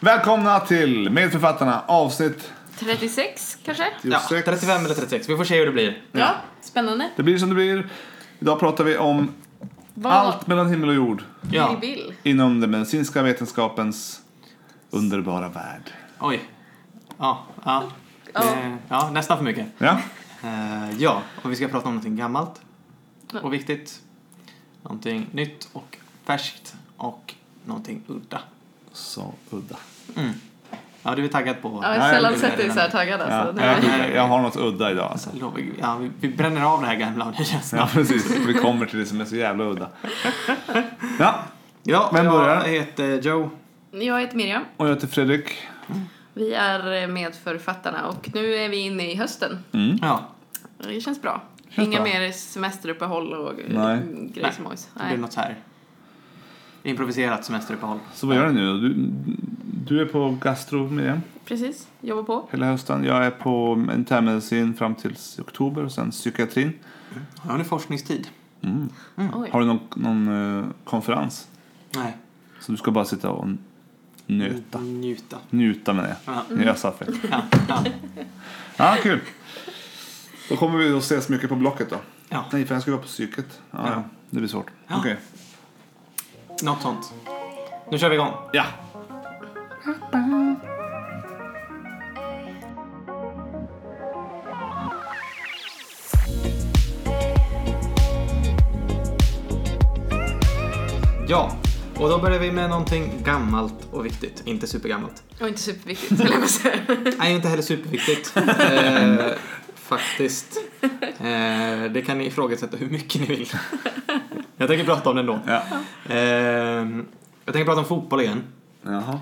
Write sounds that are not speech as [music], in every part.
Välkomna till Medförfattarna avsnitt 36 kanske? Ja, 36. 35 eller 36. Vi får se hur det blir. Ja, spännande. Det blir som det blir. Idag pratar vi om Vad allt mellan himmel och jord Ja. vi vill. inom den medicinska vetenskapens underbara värld. Oj. Ja, ja. Ja. Eh, ja nästan för mycket. Ja, Eh, ja, och vi ska prata om någonting gammalt och viktigt. Någonting nytt och färskt och någonting udda. Så udda. Mm. Ja, du är taggad på... Ja, jag Nej, har sällan sett dig så här taggad Ja, alltså. jag, Det- jag har något udda idag alltså. Alltså, ja, vi, vi bränner av det här gamla och det känns Ja, precis. Vi kommer till det som är så jävla udda. Ja, Ja, Vem börjar? jag heter Joe. Jag heter Miriam. och jag heter Fredrik. Vi är medförfattarna och nu är vi inne i hösten. Mm. Ja, Det känns bra. Känns Inga bra. mer semesteruppehåll och Nej. grejsimojs. det blir något så här improviserat semesteruppehåll. Så vad gör du nu? Du, du är på gastro, Miriam, Precis, jobbar på. hela hösten. Jag är på internmedicin fram till oktober och sen psykiatrin. Har ni forskningstid? Mm. Oj. Har du någon, någon eh, konferens? Nej. Så du ska bara sitta och nöta. Njuta. Njuta med det. Ja. Nösa fel. Ja, ja. Ja, kul. Då kommer vi att ses mycket på Blocket då. ja. Nej, för jag ska vara på psyket. Ja, Ja. Det blir svårt. Ja. Okej. Något sånt. Nu kör vi igång. Ja. Ja, och då börjar vi med någonting gammalt och viktigt. Inte supergammalt. Och inte superviktigt, skulle jag vilja säga. Nej, inte heller superviktigt. [laughs] eh, faktiskt. Eh, det kan ni ifrågasätta hur mycket ni vill. Jag tänker prata om det ändå. ja. Eh, jag tänker prata om fotboll igen. Jaha.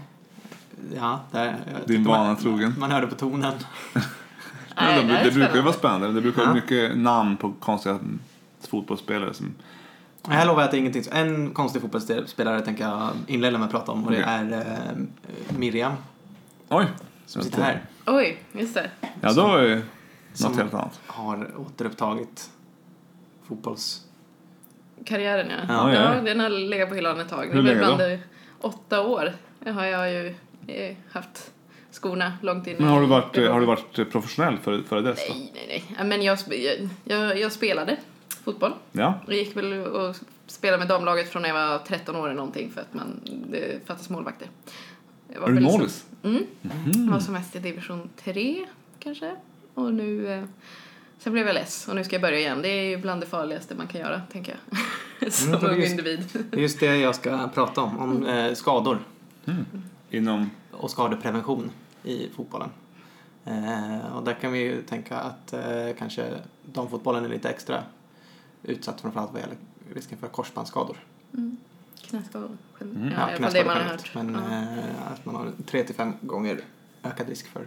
Ja, där, Din vana man, trogen. Man hörde på tonen. [laughs] Ja, Nej, det, det det brukar ju vara spännande. Det brukar Ja. vara mycket namn på konstiga fotbollsspelare som... Här lovar jag att det är ingenting. En konstig fotbollsspelare tänker jag inleda med att prata om och det Okej. är eh, Miriam Oj! som sitter här. Oj, just det. Ja, då är det något helt annat. Har återupptagit fotbolls... Karriären ja. Ja, Ja, ja. den har legat på hyllan ett tag. Hur länge då? åtta år har jag ju eh, haft skorna långt in Men har du varit, har du varit professionell före, före dess då? Nej, nej, nej. Men jag, jag, jag, spelade fotboll. Ja. Jag gick väl och spelade med damlaget från när jag var 13 år eller någonting för att man, det fattas målvakter. Jag var Är du målis? Mm. Jag var som mest i division 3 kanske. Och nu, eh, sen blev jag less och nu ska jag börja igen. Det är ju bland det farligaste man kan göra, tänker jag. [laughs] Som Mm, det är ung just- individ. Det är just det jag ska prata om. Om eh, skador Inom... och skadeprevention i fotbollen. Eh, och där kan vi ju tänka att eh, kanske damfotbollen är lite extra utsatt framförallt vad gäller risken för korsbandsskador. Knäskador. Mm. Ja, alla fall det man har hört. Men Ja. eh, att man har 3 till 5 gånger ökad risk för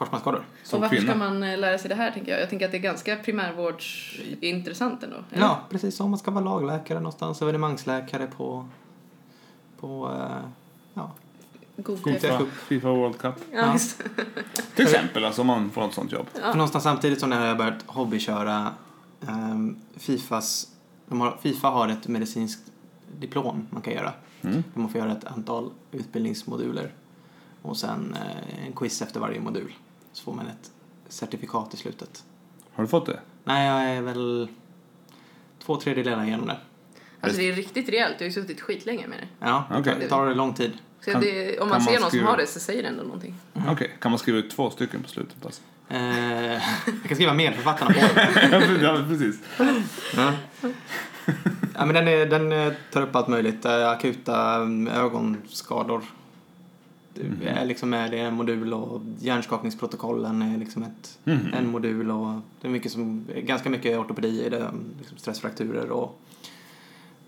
korsbandsskador. Som och varför kvinna. ska man eh, lära sig det här, tänker jag? Jag tänker att det är ganska primärvårdsintressant ändå. eller? Ja, precis. Om man ska vara lagläkare någonstans, evenemangsläkare på, på eh, ja, God. FIFA, FIFA World Cup. Ja. [laughs] Till exempel, alltså om man får ett sånt jobb. Ja. För någonstans samtidigt som när jag har börjat hobbyköra ehm, Fifas, de har, Fifa har ett medicinskt diplom man kan göra. Mm. Man får göra ett antal utbildningsmoduler och sen eh, en quiz efter varje modul. Så får man ett certifikat i slutet. Har du fått det? Nej, jag är väl två tredjedelar igenom det. Alltså det är riktigt rejält. Du har ju suttit skitlänge med det. Ja, Okej. det tar lång tid. Så Kan- det, om man man ser någon som skriva- har det så säger det ändå någonting. Okej, kan man skriva ut två stycken på slutet? Alltså? Eh, jag kan skriva medförfattarna på det. [laughs] ja, precis. Ja. ja, men den, är, den eh, tar upp allt möjligt. Eh, Akuta mm, ögonskador. Det är liksom med det är en modul och hjärnskakningsprotokollen är liksom ett, Mhm. en modul och det är mycket som, ganska mycket ortopedi i det. Liksom stressfrakturer och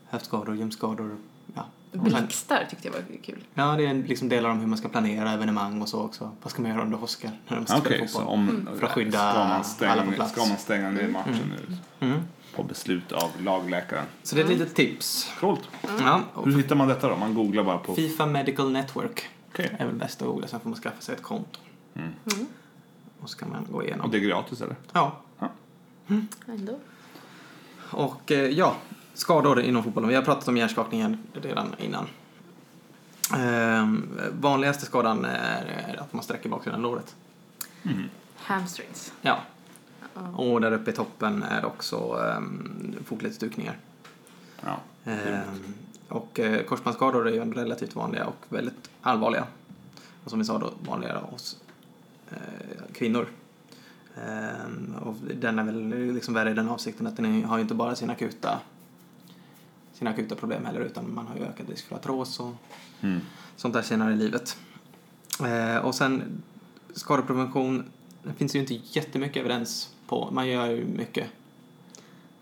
höftskador, ljumskador. Ja. Blixtar tyckte jag var kul. ja, det är liksom delar om hur man ska planera evenemang och så också. Vad ska man göra om det åskar när de ska Okej, spela så fotboll? om... För att skydda ska man alla på stänga, plats. ska man stänga ner matchen nu? Mm. På beslut av lagläkaren. Så det är ett litet tips. Coolt. Ja, Hur hittar man detta då? Man googlar bara på... Fifa Medical Network. Okej. är väl bäst att googla, sen får man skaffa sig ett konto. Mm. Och så kan man gå Och igenom. det är gratis eller? Ja. Ändå. Och eh, ja, skador inom fotbollen. Vi har pratat om hjärnskakningen redan innan. Ehm, vanligaste skadan är, att man sträcker baksidan av låret. Hamstrings. Ja. Ja. Och där uppe i toppen är också um, fotledsdukningar. Ja. Ehm, och eh, korsbandsskador är ju relativt vanliga och väldigt allvarliga. Och som vi sa då, vanligare hos eh, kvinnor. Ehm, och den är väl liksom värre i den avsikten att den har ju inte bara sina akuta, sina akuta problem heller utan man har ju ökad risk för artros och Mm. sånt där senare i livet. Eh, och sen skadeprevention, det finns ju inte jättemycket evidens på. Man gör ju mycket.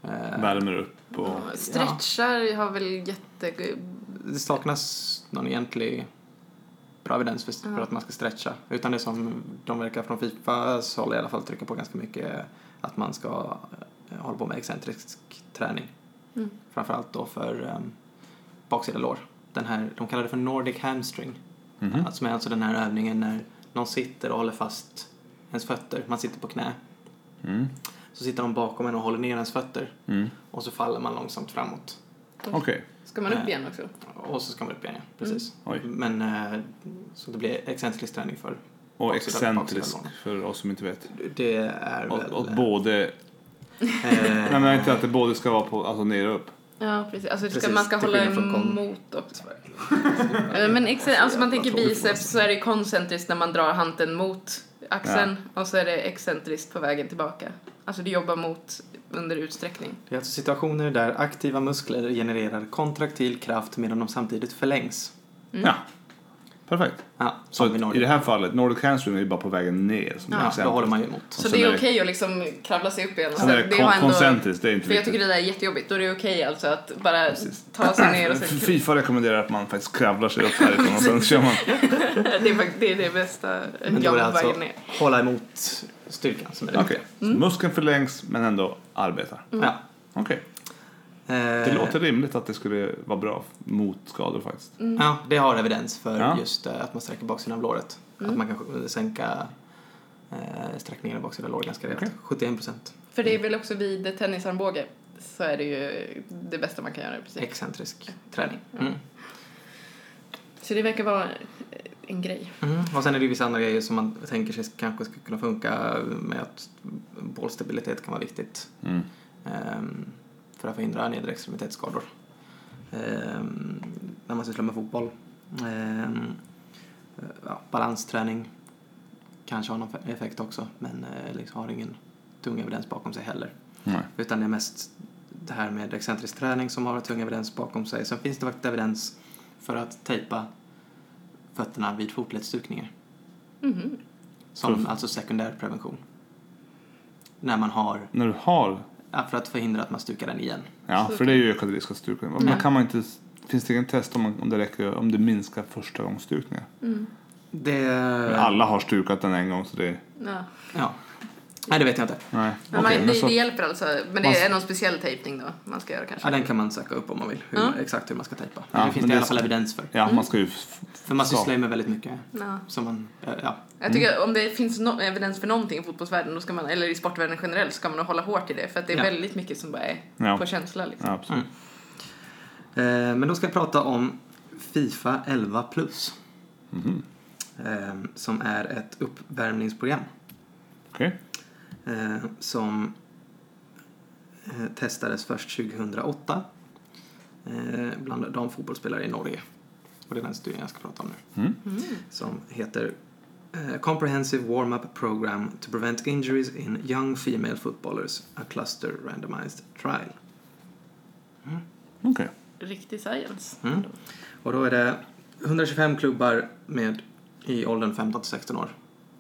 Eh, Värmer upp och... Ja, Stretchar har väl jätte... det saknas någon egentlig bra evidens för, för Ja. att man ska stretcha. Utan det som de verkar från Fifas håll i alla fall trycka på ganska mycket är att man ska eh, hålla på med excentrisk träning. Mm. Framförallt då för um, baksida lår. Den här, de kallar det för Nordic hamstring. Mhm. Som är alltså den här övningen när någon sitter och håller fast ens fötter. Man sitter på knä. Mm. Så sitter de bakom en och håller ner ens fötter. Mm. Och så faller man långsamt framåt. Okej. Ska man upp igen också? Och så ska man upp igen, ja. Precis. Oj. Men eh, så det blir excentrisk träning för Och excentrisk för oss som inte vet. det är Och, väl... och både... eh, Nej men inte att det både ska vara på, alltså ner och upp. Ja, precis. Alltså ska, Precis, man ska hålla emot också. [laughs] Eh, Men ex- alltså man tänker biceps så är det koncentriskt när man drar handen mot axeln och så är det excentriskt på vägen tillbaka. Alltså du jobbar mot under utsträckning. det är alltså situationer där aktiva muskler genererar kontraktil kraft medan de samtidigt förlängs. Mm. Ja. Perfekt. Ja, Så i i det här fallet, Nordic hamstring är ju bara på vägen ner. Som Ja, exempel. då håller man ju emot. Så sen det är okej att liksom kravla sig upp igen. Sen är det det kon- ändå- koncentriskt, det är inte För jag tycker viktigt. det där är jättejobbigt. Då är det okej alltså att bara ta sig ner och [clears throat] sen... Fifa rekommenderar att man faktiskt kravlar sig upp härifrån och sen [laughs] kör man. det, är, det är det bästa Men då är det alltså ner. hålla emot styrkan som är det viktiga. så muskeln förlängs men ändå arbetar. Ja. Okej, Eh, det låter rimligt att det skulle vara bra mot skador faktiskt. Ja, det har evidens för Ja. just eh, att man sträcker baksidan av låret. Att man kan sänka eh, sträckningen av baksida lår ganska rejält. Okej. 71 procent. För det är väl också vid tennisarmbåge så är det ju det bästa man kan göra i princip. Excentrisk träning. Mm. Så det verkar vara en grej. Mm. Och sen är det vissa andra grejer som man tänker sig kanske ska kunna funka med att bålstabilitet kan vara viktigt. Mm. ehm, för att förhindra nedre extremitetsskador. Ehm, när man sysslar med fotboll. Ehm, ja, balansträning kanske har någon effekt också men eh, liksom har ingen tung evidens bakom sig heller. Nej. Utan det är mest det här med excentrisk träning som har tung evidens bakom sig. Sen finns det faktiskt evidens för att tejpa fötterna vid fotledsdukningar. Mhm. Som För- alltså sekundär prevention. När man har, När du har, ja, för att förhindra att man stukar den igen. ja för det är ju ökad risk att stuka. Men Ja. kan man inte, finns det ingen test om, man, om det räcker, om det minskar första gångs stukningar? Mm. Det... Alla har stukat den en gång så det, Ja. Ja. Nej, det vet jag inte. nej. Men Okej, man, men det, så, det hjälper alltså. Men Man- det är någon speciell tejpning då man ska göra kanske? Ja, den kan man söka upp om man vill. Hur, Ja. Exakt hur man ska tejpa. Ja, det finns det i alla fall evidens för. ja, man ska ju, f- För man sysslar ju med väldigt mycket. Ja. Som man, eh, ja. Jag tycker om det finns no evidens för någonting i fotbollsvärlden, då ska man, eller i sportvärlden generellt, ska man nog hålla hårt i det. För att det är Ja. väldigt mycket som bara är Ja. på känsla liksom. ja, absolut. Eh, men då ska jag prata om Fifa 11 plus. Mhm. Eh, som är ett uppvärmningsprogram. Okej. Eh, som eh, testades först 2008 eh, bland damfotbollsspelare i Norge. Och det är den studien jag ska prata om nu. Mm. Som heter eh, Comprehensive Warm-Up Program to Prevent Injuries in Young Female Footballers, a Cluster Randomized Trial. Okej. Riktig science. Mm. Och då är det 125 klubbar med i åldern 15 till 16 år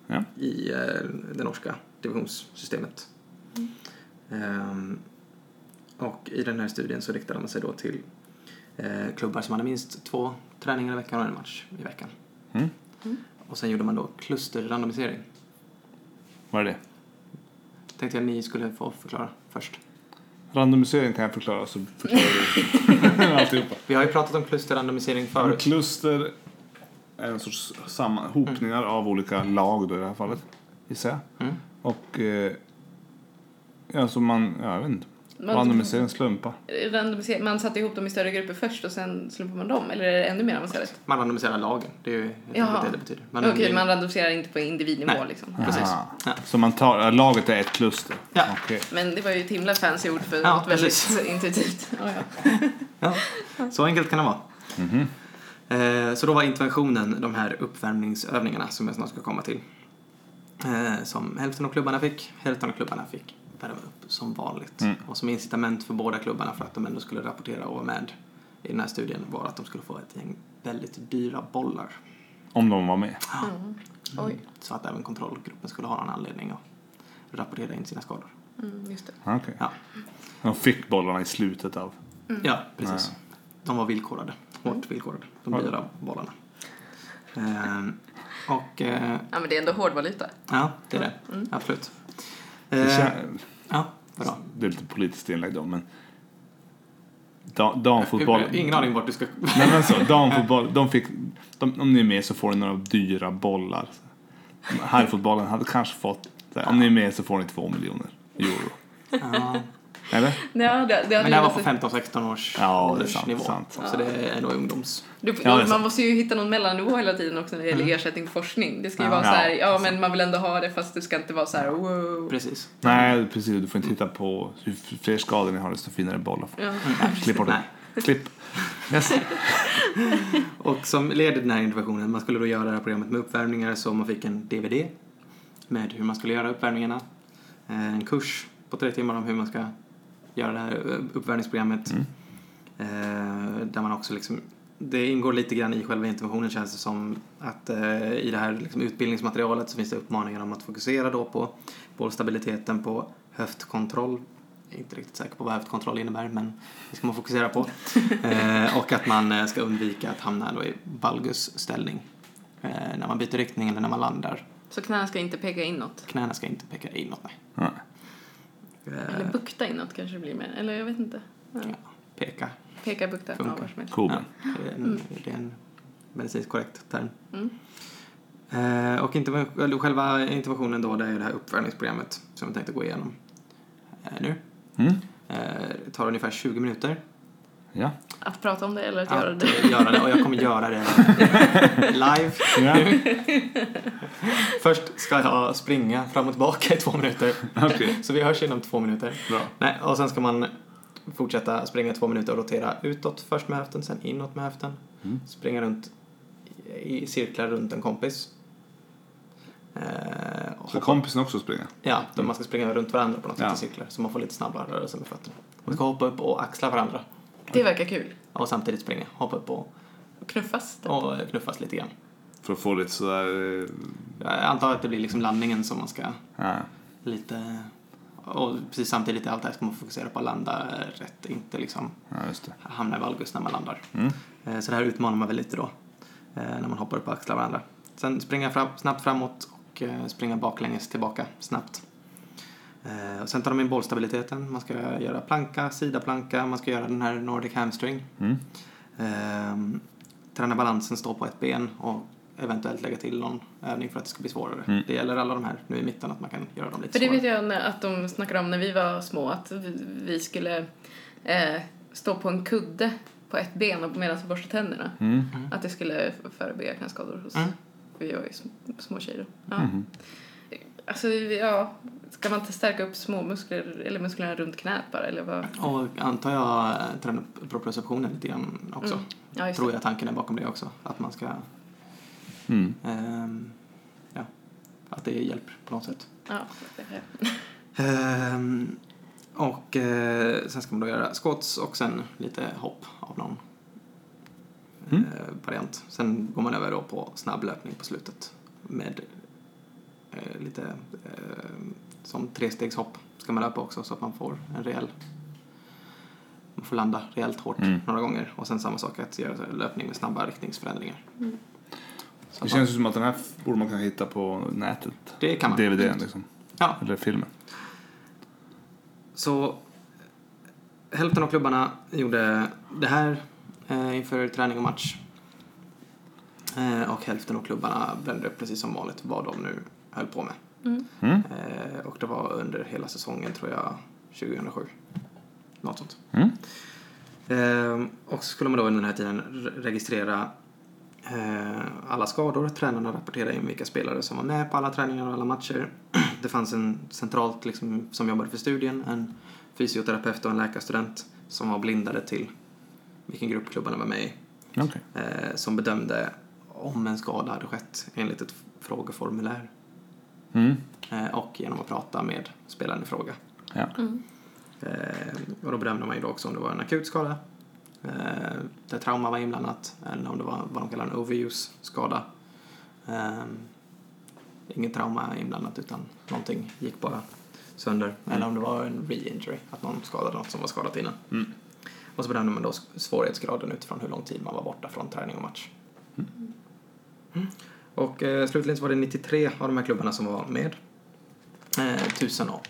Ja. i eh, det norska divisionssystemet. Ehm, och i den här studien så riktade man sig då till eh, klubbar som hade minst två träningar i veckan och en match i veckan. Mm. Och sen gjorde man då klusterrandomisering. Vad är det? Tänkte jag ni skulle få förklara först. Randomisering kan jag förklara så förklarar du [laughs] alltihopa. Vi har ju pratat om klusterrandomisering förut. kluster är en sorts sammanhopningar av olika lag då i det här fallet, gissar jag. Mm. Och eh, ja, så man, ja, jag vet inte. Man, Randomisering, slumpa. randomiser- man satte ihop dem i större grupper först och sen slumpar man dem? Eller är det ännu mer avancerat? Man randomiserar lagen. Det är ju Jaha. det det betyder. Man, Okej, man randomiserar inte på individnivå Nej. liksom. Precis. Ja. Så man tar, laget är ett kluster? Ja. Okej. Men det var ju ett himla fancy ord för Ja, något väldigt precis. [laughs] intuitivt. Ja, ja. Ja, så enkelt kan det vara. Mhm. Eh, så då var interventionen de här uppvärmningsövningarna som jag snart ska komma till. Eh, som hälften av klubbarna fick. Hälften av klubbarna fick värma upp som vanligt. Mm. Och som incitament för båda klubbarna för att de ändå skulle rapportera och vara med i den här studien var att de skulle få ett gäng väldigt dyra bollar. Om de var med? Mm. Oj, Så att även kontrollgruppen skulle ha någon anledning att rapportera in sina skador. mm, just det. Okej. Ja. De fick bollarna i slutet av... Ja, precis. De var villkorade. Hårt villkorade. De Ja. dyra bollarna. Ehm, och eh, Ja, men det är ändå hårdvaluta. ja, det är det. Mm. Absolut. Det, Eh, kän- ja, det är lite politiskt inlägg då, men... Da, damfotboll... Ingen aning vart du ska... Nej men så, damfotboll, de fick... De, om ni är med så får ni några dyra bollar. Herrfotbollen hade kanske fått... Om ni är med så får ni två miljoner euro. ja. Eller? Ja, det, det Men det här var på varit- 15-16 års Ja, det är sant, nivå. sant. Så det är ändå ungdoms... Du, Ja, man sant. måste ju hitta någon mellannivå hela tiden också när det gäller ersättning till forskning. Det ska ju Ja. vara så här, Mm. Ja. men man vill ändå ha det fast det ska inte vara så här wow. Precis. Nej, precis. Du får inte titta på... Ju fler skador ni har, desto finare får Ja. Klipp bort det. Nej. Klipp. Yes. [laughs] Och som led i den här interventionen, man skulle då göra det här programmet med uppvärmningar så man fick en DVD med hur man skulle göra uppvärmningarna. Eh, En kurs på tre timmar om hur man ska göra det här eh, uppvärmningsprogrammet. Mm. Eh, Där man också liksom, det ingår lite grann i själva interventionen känns det som att eh, i det här liksom utbildningsmaterialet så finns det uppmaningar om att fokusera då på bollstabiliteten, på höftkontroll. Jag är inte riktigt säker på vad höftkontroll innebär men det ska man fokusera på. [laughs] eh, och att man eh, ska undvika att hamna då i valgusställning eh, när man byter riktning eller när man landar. Så knäna ska inte peka inåt. Knäna ska inte peka inåt, nej. Nej. Eh, Eller bukta inåt kanske det blir mer. Eller jag vet inte. Ja. Ja. peka. Peka, bukta. Ja, vad som helst. Koben. Ja, det, är en, det är en medicinskt korrekt term. Mm. Eh, och eller själva interventionen då, det är det här uppvärmningsprogrammet som jag tänkte gå igenom eh, nu. Mm. Eh, det tar ungefär 20 minuter Ja. Att prata om det eller att att göra det. göra det och jag kommer göra det [laughs] live. ja. [laughs] Först ska jag springa fram och tillbaka i två minuter. Okej. Så vi hörs inom två minuter. Bra. Nej, och sen ska man fortsätta springa två minuter och rotera utåt först med höften, sen inåt med höften. Mm. Springa runt i cirklar runt en kompis. Eh, och Så hoppa- kompisen också springa? Ja, då man ska springa runt varandra på något sätt Ja. i cirklar så man får lite snabbare rörelse med fötterna. Man ska hoppa upp och axla varandra Det verkar kul. och samtidigt springa. Hoppa upp och, Och knuffas. typ. och knuffas lite grann. För att få lite sådär... eh, Jag antar att det blir liksom landningen som man ska Ja. lite... Och precis samtidigt i allt det här ska man fokusera på att landa rätt, inte liksom ja, just det. hamna i valgus när man landar. Mm. Eh, Så det här utmanar man väl lite då, eh, när man hoppar upp och axlar varandra. Sen springa fram, snabbt framåt och eh, springa baklänges tillbaka snabbt. Eh, Och sen tar de in bollstabiliteten. Man ska göra planka, sidaplanka, man ska göra den här Nordic hamstring. Mm. Eh, Träna balansen, stå på ett ben och eventuellt lägga till någon övning för att det ska bli svårare. Mm. Det gäller alla de här nu i mitten, att man kan göra dem lite För det svårare. vet jag när- att de snackade om när vi var små, att vi- skulle eh, stå på en kudde på ett ben och medan vi borstade tänderna. Mm. Att det skulle förebygga knäskador hos... Mm. Vi var ju sm- små tjejer. Ja. Alltså, ja, ska man inte stärka upp små muskler, eller musklerna runt knät bara, eller vad? Och antar jag eh, träna upp proprioceptionen lite grann också. Mm. Ja, just Tror jag tanken är bakom det också. Att man ska Mm. Ehm, ja, att det hjälper på något sätt. Ja, [laughs] Ehm, och eh, sen ska man då göra squats och sen lite hopp av någon Mm. eh, variant. Sen går man över då på snabb löpning på slutet med eh, lite eh, som trestegshopp ska man löpa också så att man får en rejäl man får landa rejält hårt Mm. några gånger och sen samma sak att göra löpning med snabba riktningsförändringar. Mm. Så Det känns ju som att den här borde man kunna hitta på nätet. det kan man. DVDn liksom. Ja, Eller filmen. Så hälften av klubbarna gjorde det här eh, inför träning och match. Eh, och hälften av klubbarna brände upp precis som vanligt vad de nu höll på med. Mm. Mm. Eh, och det var under hela säsongen tror jag 2007. något sånt. Mm. Ehm, och så skulle man då under den här tiden re- registrera eh, alla skador. Tränarna rapporterade in vilka spelare som var med på alla träningar och alla matcher. [clears throat] Det fanns en centralt liksom, som jobbade för studien, en fysioterapeut och en läkarstudent som var blindade till vilken grupp klubbarna var med i. Okej. Eh, som bedömde om en skada hade skett enligt ett frågeformulär Mm. eh, och genom att prata med spelaren i fråga. Ja. Eh, och då bedömde man ju då också om det var en akut skada, eh, där trauma var inblandat, eller om det var vad de kallar en overuse-skada. Inget trauma inblandat utan någonting gick bara sönder. Eller om det var en re-injury, att någon skadade något som var skadat innan. Mm. Och så bedömde man då svårighetsgraden utifrån hur lång tid man var borta från träning och match. Mm. Och eh, slutligen så var det 93 av de här klubbarna som var med. Eh, 1000 och,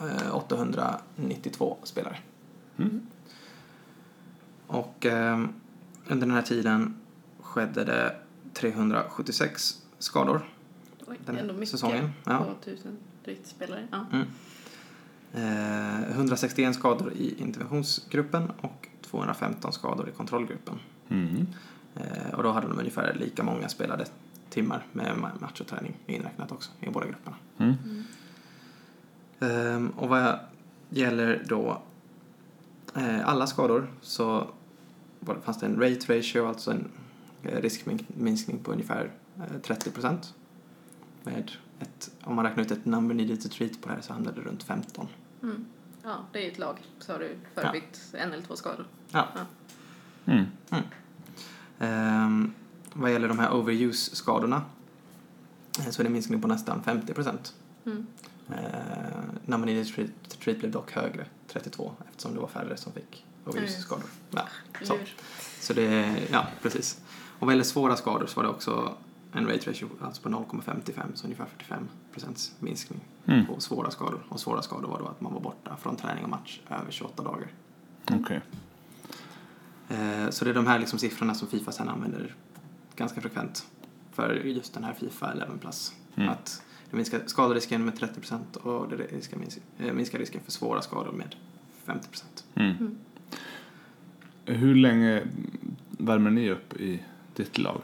eh, 892 spelare. Mm. Och eh, under den här tiden skedde det 376 skador Oj, den ändå mycket säsongen. Ja. på tusen drygt spelare. Ja. Mm. Eh, 161 skador i interventionsgruppen och 215 skador i kontrollgruppen. Mm. Eh, och då hade de ungefär lika många spelade timmar med ma- match och träning inräknat också i båda grupperna. Mm. Ehm, och vad gäller då eh, alla skador så var det, fanns det en rate ratio, alltså en eh, riskminskning på ungefär eh, 30 procent. Med ett, om man räknar ut ett number needed to treat på det här så handlade det runt 15. Mm. ja, det är ju ett lag, så har du förebyggt en eller två skador. Ja. Mm. Ehm, vad gäller de här overuse-skadorna eh, så är det en minskning på nästan 50 procent. Mm. Eh, number needed to treat, blev dock högre, 32, eftersom det var färre som fick overuse-skador. Ja, så. Djur. Så det, ja precis. Och vad gäller svåra skador så var det också en rate ratio alltså på 0,55 så ungefär 45 procents minskning Mm. på svåra skador. Och svåra skador var då att man var borta från träning och match över 28 dagar. Okej. Eh, så det är de här liksom siffrorna som Fifa sen använder ganska frekvent för just den här Fifa 11 Plus. Mm. Att det minskar skaderisken med 30 procent och det minska, eh, minskar risken för svåra skador med 50 procent. Mm. Mm. Hur länge värmer ni upp i ditt lag?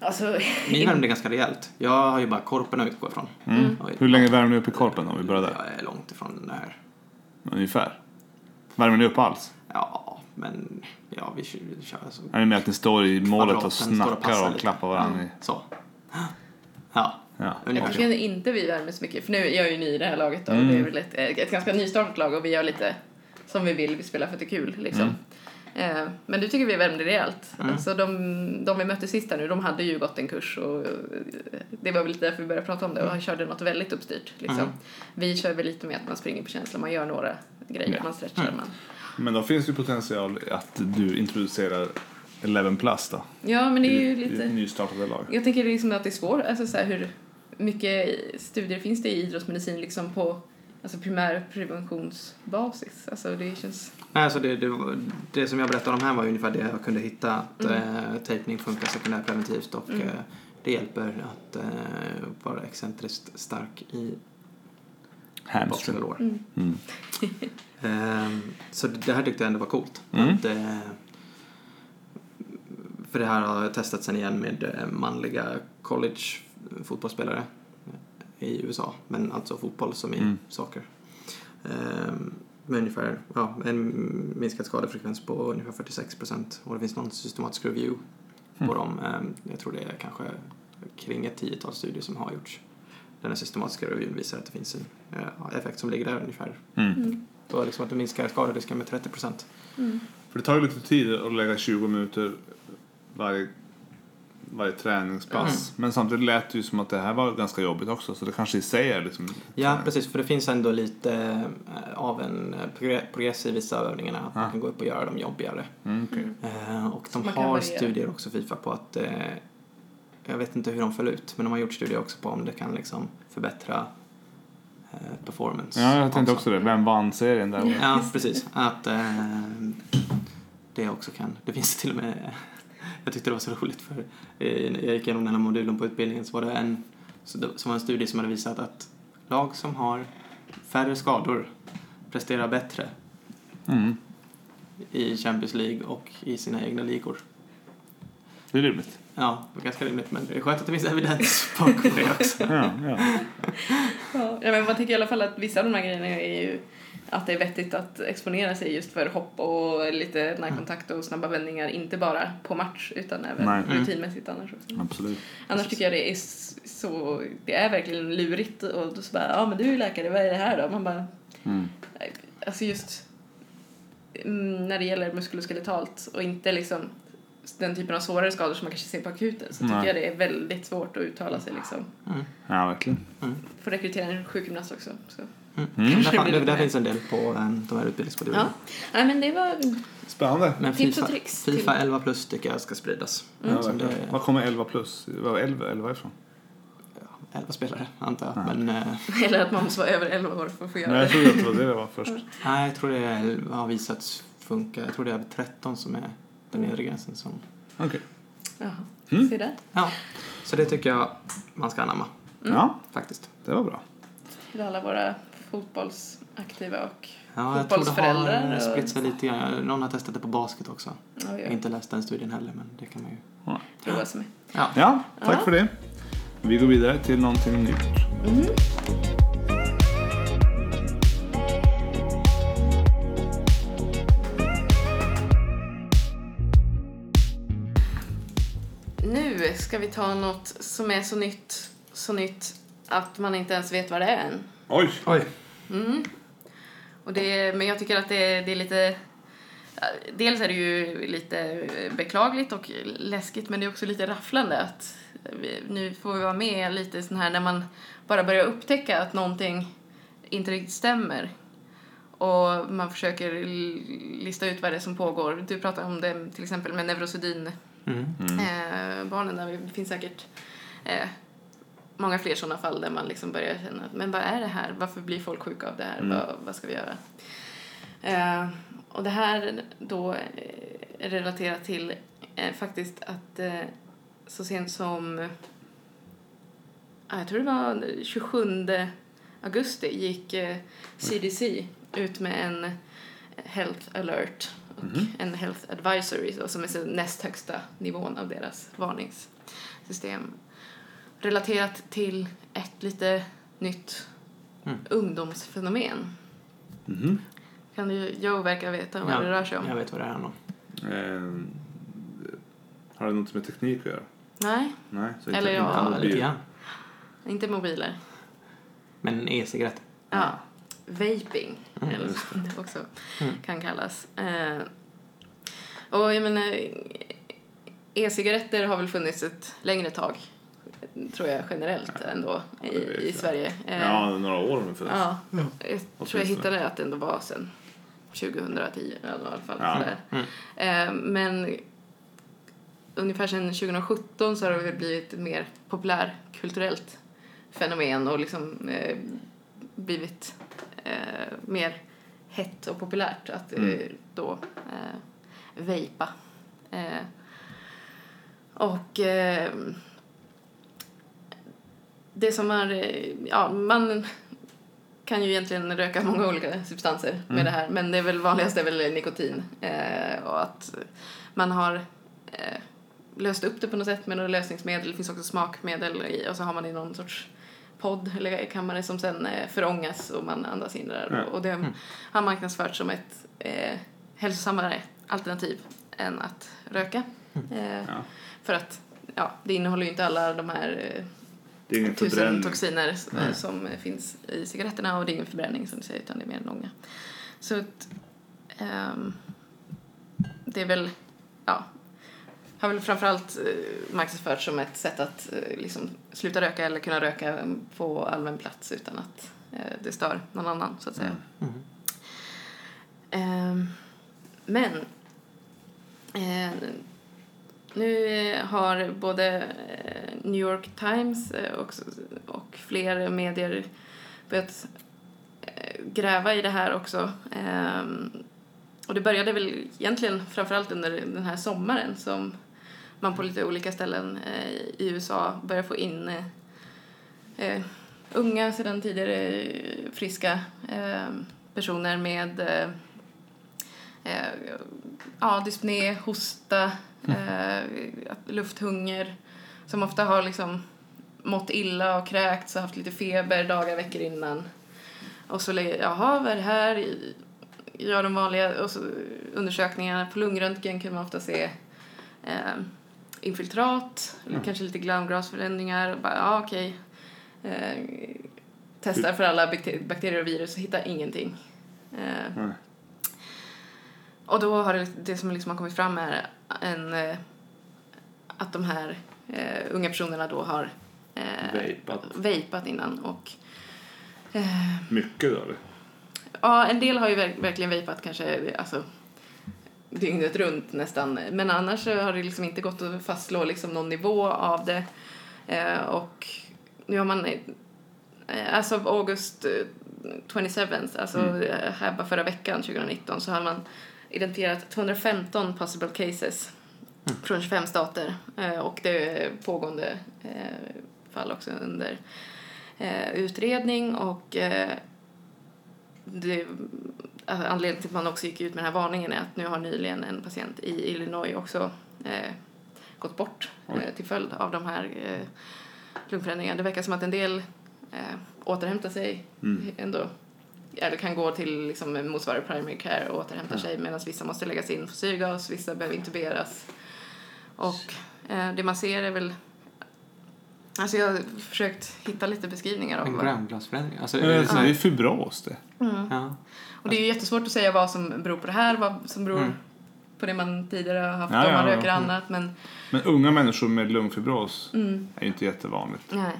Alltså, [laughs] Ni värmde ganska rejält. Jag har ju bara korpen att utgå ifrån. Mm. Oj. Hur länge värmer ni upp i korpen om vi börjar där? Jag är långt ifrån det här. Ungefär. Värmer ni upp alls? Ja, men ja, vi kör, vi kör så. Är det med att ni står i målet och och snackar och lite. klappar varandra i? Så. Ja, Ja. jag ungefär så. tycker inte vi värmer så mycket, för nu jag är ju ny i det här laget och Mm. det är väl ett, ett ganska nystartat lag och vi gör lite som vi vill, vi spelar för att det är kul liksom. Eh, Men du tycker vi värmde rejält. Mm. Alltså de, de vi mötte sist här nu, de hade ju gått en kurs och eh, det var väl lite därför vi började prata om det och han körde något väldigt uppstyrt. Liksom. Mm. Vi kör väl lite med att man springer på känsla, man gör några grejer, Ja. man stretchar, man. Men då finns det ju potential att du introducerar 11 plus då? Ja, men det är ju I- i ett lite... nystartade lag. Jag tänker liksom att det är svårt, alltså så här, hur mycket studier finns det i idrottsmedicin liksom på alltså primärpreventionsbasis? Alltså det känns... Nej, alltså det, det, det som jag berättade om här var ju ungefär det jag kunde hitta. Att Mm. eh, tejpning funkar sekundärpreventivt och Mm. eh, det hjälper att eh, vara excentriskt stark i Hamstring. lår. Mm. Mm. [laughs] Ehm, så det här tyckte jag ändå var coolt. Mm. Att, eh, för det här har jag testat sen igen med eh, manliga college-fotbollsspelare i USA. Men alltså fotboll som i Mm. socker. Ehm, med ungefär ja, en minskad skadefrekvens på ungefär 46 procent. Och det finns någon systematisk review på Mm. dem. Ehm, jag tror det är kanske kring ett tiotal studier som har gjorts. Den här systematiska reviewen visar att det finns en eh, effekt som ligger där ungefär Mm. Mm. då liksom att du minskar skaderisken med 30 procent. Mm. För det tar ju lite tid att lägga 20 minuter varje, varje träningspass. Men samtidigt lät det ju som att det här var ganska jobbigt också. Så det kanske i sig är liksom... Ja, precis. För det finns ändå lite eh, av en eh, progre- progress i vissa övningarna. Att Ah. man kan gå upp och göra dem jobbigare. Mm, okej. Eh, och de har studier också, Fifa, på att eh, jag vet inte hur de föll ut, men de har gjort studier också på om det kan liksom förbättra eh, performance. Ja, jag tänkte också det. Vem vann serien där? Ja, precis. Att eh, det också kan. Det finns till och med, [laughs] jag tyckte det var så roligt för eh, jag gick igenom den här modulen på utbildningen så var det en, så det, som var en studie som hade visat att lag som har färre skador presterar bättre Mm. i Champions League och i sina egna ligor. Det är rimligt. Ja, det är ganska rimligt, men det är skönt att det finns evidens bakom det [laughs] också. Ja, ja. Ja, men man tycker i alla fall att vissa av de här grejerna är ju att det är vettigt att exponera sig just för hopp och lite närkontakt och snabba vändningar, inte bara på match utan även Nej. Mm. rutinmässigt annars också. Absolut. Annars tycker jag det är så, det är verkligen lurigt och då så bara, ja men du är ju läkare, vad är det här då? Man bara, Mm. alltså just mm, när det gäller muskuloskeletalt och inte liksom den typen av svårare skador som man kanske ser på akuten så Nej. tycker jag det är väldigt svårt att uttala sig liksom. Mm. Ja, verkligen. Får rekrytera en sjukgymnast också. Så. Mm. Mm. Där, fan- där, finns en del på eh, de här utbildningsmodulerna. Ja, Nej, men det var Spännande. Men Tips och Fifa, tricks Fifa till- 11 plus tycker jag ska spridas. Ja, Som verkligen. det, Vad kommer 11 plus? Var 11, 11 ifrån? 11 spelare, antar jag. Ja. Men eh, [laughs] Eller att man måste vara över 11 år för att få göra Nej, jag trodde att det var det det var först. nej, jag tror det är, har visats funka. Jag tror det är 13 som är den nedre gränsen. Som, Okej. Jaha, Mm. se där. ja, så det tycker jag man ska anamma, Ja, faktiskt. det var bra. Till alla våra fotbollsaktiva och Ja, jag tror det Fotbollsföräldrar har spritt sig lite grann. Någon har testat det på basket också. ja, Jag har ja, inte läst den studien heller, men det kan man ju... prova sig med. Ja. Ja, tack Ja. för det. Vi går vidare till någonting nytt. Mm. Ska vi ta något som är så nytt, så nytt att man inte ens vet vad det är än. Oj! Oj. Mm. Och det, men jag tycker att det, det är lite... Dels är det ju lite beklagligt och läskigt men det är också lite rafflande att vi, nu får vi vara med lite sån här när man bara börjar upptäcka att någonting inte riktigt stämmer. Och man försöker lista ut vad det är som pågår. Du pratar om det till exempel med neurosedyn Mm. eh, barnen där. Det finns säkert eh, många fler sådana fall där man liksom börjar känna att men vad är det här? Varför blir folk sjuka av det här? Mm. Vad, vad ska vi göra? Eh, och det här då eh, relaterat till eh, faktiskt att eh, så sent som jag tror det var 27 augusti gick eh, CDC ut med en health alert och Mhm. en health advisory då, som är så näst högsta nivån av deras varningssystem relaterat till ett lite nytt Mm. ungdomsfenomen. Mhm. Kan du, Joe verkar veta vad det rör sig om. Jag vet vad det är om. Eh, har det något med teknik att göra? Nej, Nej, så Eller inte, ja, inte Ja, mobil. lite grann. inte mobiler. Men e-cigarett. Ja, vaping, Mm, eller som det också Mm. kan kallas. Eh, och jag menar, e-cigaretter har väl funnits ett längre tag, tror jag generellt ändå, det i, i. Sverige. Eh, Ja, några år funnits. ja, Ja. jag tror jag hittade att det ändå var sen 2010 i alla fall. Ja. Mm. Eh, men ungefär sedan 2017 så har det väl blivit ett mer populärkulturellt fenomen och liksom eh, blivit eh, mer hett och populärt att eh, Mm. då eh, vejpa. Eh, och eh, det som är, eh, ja, man kan ju egentligen röka många olika substanser med Mm. det här men det är väl vanligast är väl nikotin eh, och att man har löst upp det på något sätt med några lösningsmedel. Det finns också smakmedel i och så har man i någon sorts podd eller kammare som sen eh, förångas och man andas in där. Ja. Och det Mm. har marknadsförts som ett eh, hälsosammare alternativ än att röka. Eh, Ja. För att ja, det innehåller ju inte alla de här eh, tusen toxiner Nej. som eh, finns i cigaretterna och det är ingen förbränning som du säger utan det är mer än ånga. Så att, ehm, det är väl, ja, har väl framförallt eh, marknadsförts som ett sätt att eh, liksom sluta röka eller kunna röka på allmän plats utan att eh, det stör någon annan så att säga. Mm. Ehm, men nu har både New York Times och, fler medier börjat gräva i det här också. Ehm, och det började väl egentligen framförallt under den här sommaren som man på lite olika ställen eh, i USA börjar få in eh, eh, unga, sedan tidigare friska personer med ja, dyspné, hosta, eh, lufthunger. Som ofta har liksom mått illa och kräkts och haft lite feber dagar, veckor innan. Och så lägger jaha, vad är det här? Gör de vanliga och så, undersökningarna. På lungröntgen kan man ofta se eh, infiltrat, eller kanske lite glamgrasförändringar. Bara, ja, okej. Eh, testar för alla bakter- bakterier och virus och hittar ingenting. Eh, Nej. och då har det, det som liksom har kommit fram är en, eh, att de här eh, unga personerna då har eh, Vejpat. innan. Och, eh, Mycket då ja, en del har ju verk, verkligen vejpat kanske alltså, dygnet runt nästan. Men annars har det liksom inte gått att fastslå liksom någon nivå av det. Eh, och nu har man, eh, as of August eh, 27, alltså eh, här bara förra veckan 2019, så har man identifierat 215 possible cases från 25 stater. Eh, och det är pågående eh, fall också under eh, utredning och eh, det, alltså anledningen till att man också gick ut med den här varningen är att nu har nyligen en patient i Illinois också eh, gått bort eh, till följd av de här eh, lungförändringarna. Det verkar som att en del eh, återhämtar sig Mm. ändå. Eller kan gå till liksom, motsvarande primary care och återhämta sig medan vissa måste läggas in för syrgas, vissa behöver intuberas. Och eh, det man ser är väl... Alltså jag har försökt hitta lite beskrivningar av En vad... gramglasförändring. Alltså, Det är, är det- det är fibros det. ja. Och det är ju jättesvårt att säga vad som beror på det här, vad som beror Mm. På det man tidigare har haft Ja, om man ja, ja. röker annat. Men Men unga människor med lungfibros mm, är ju inte jättevanligt. nej.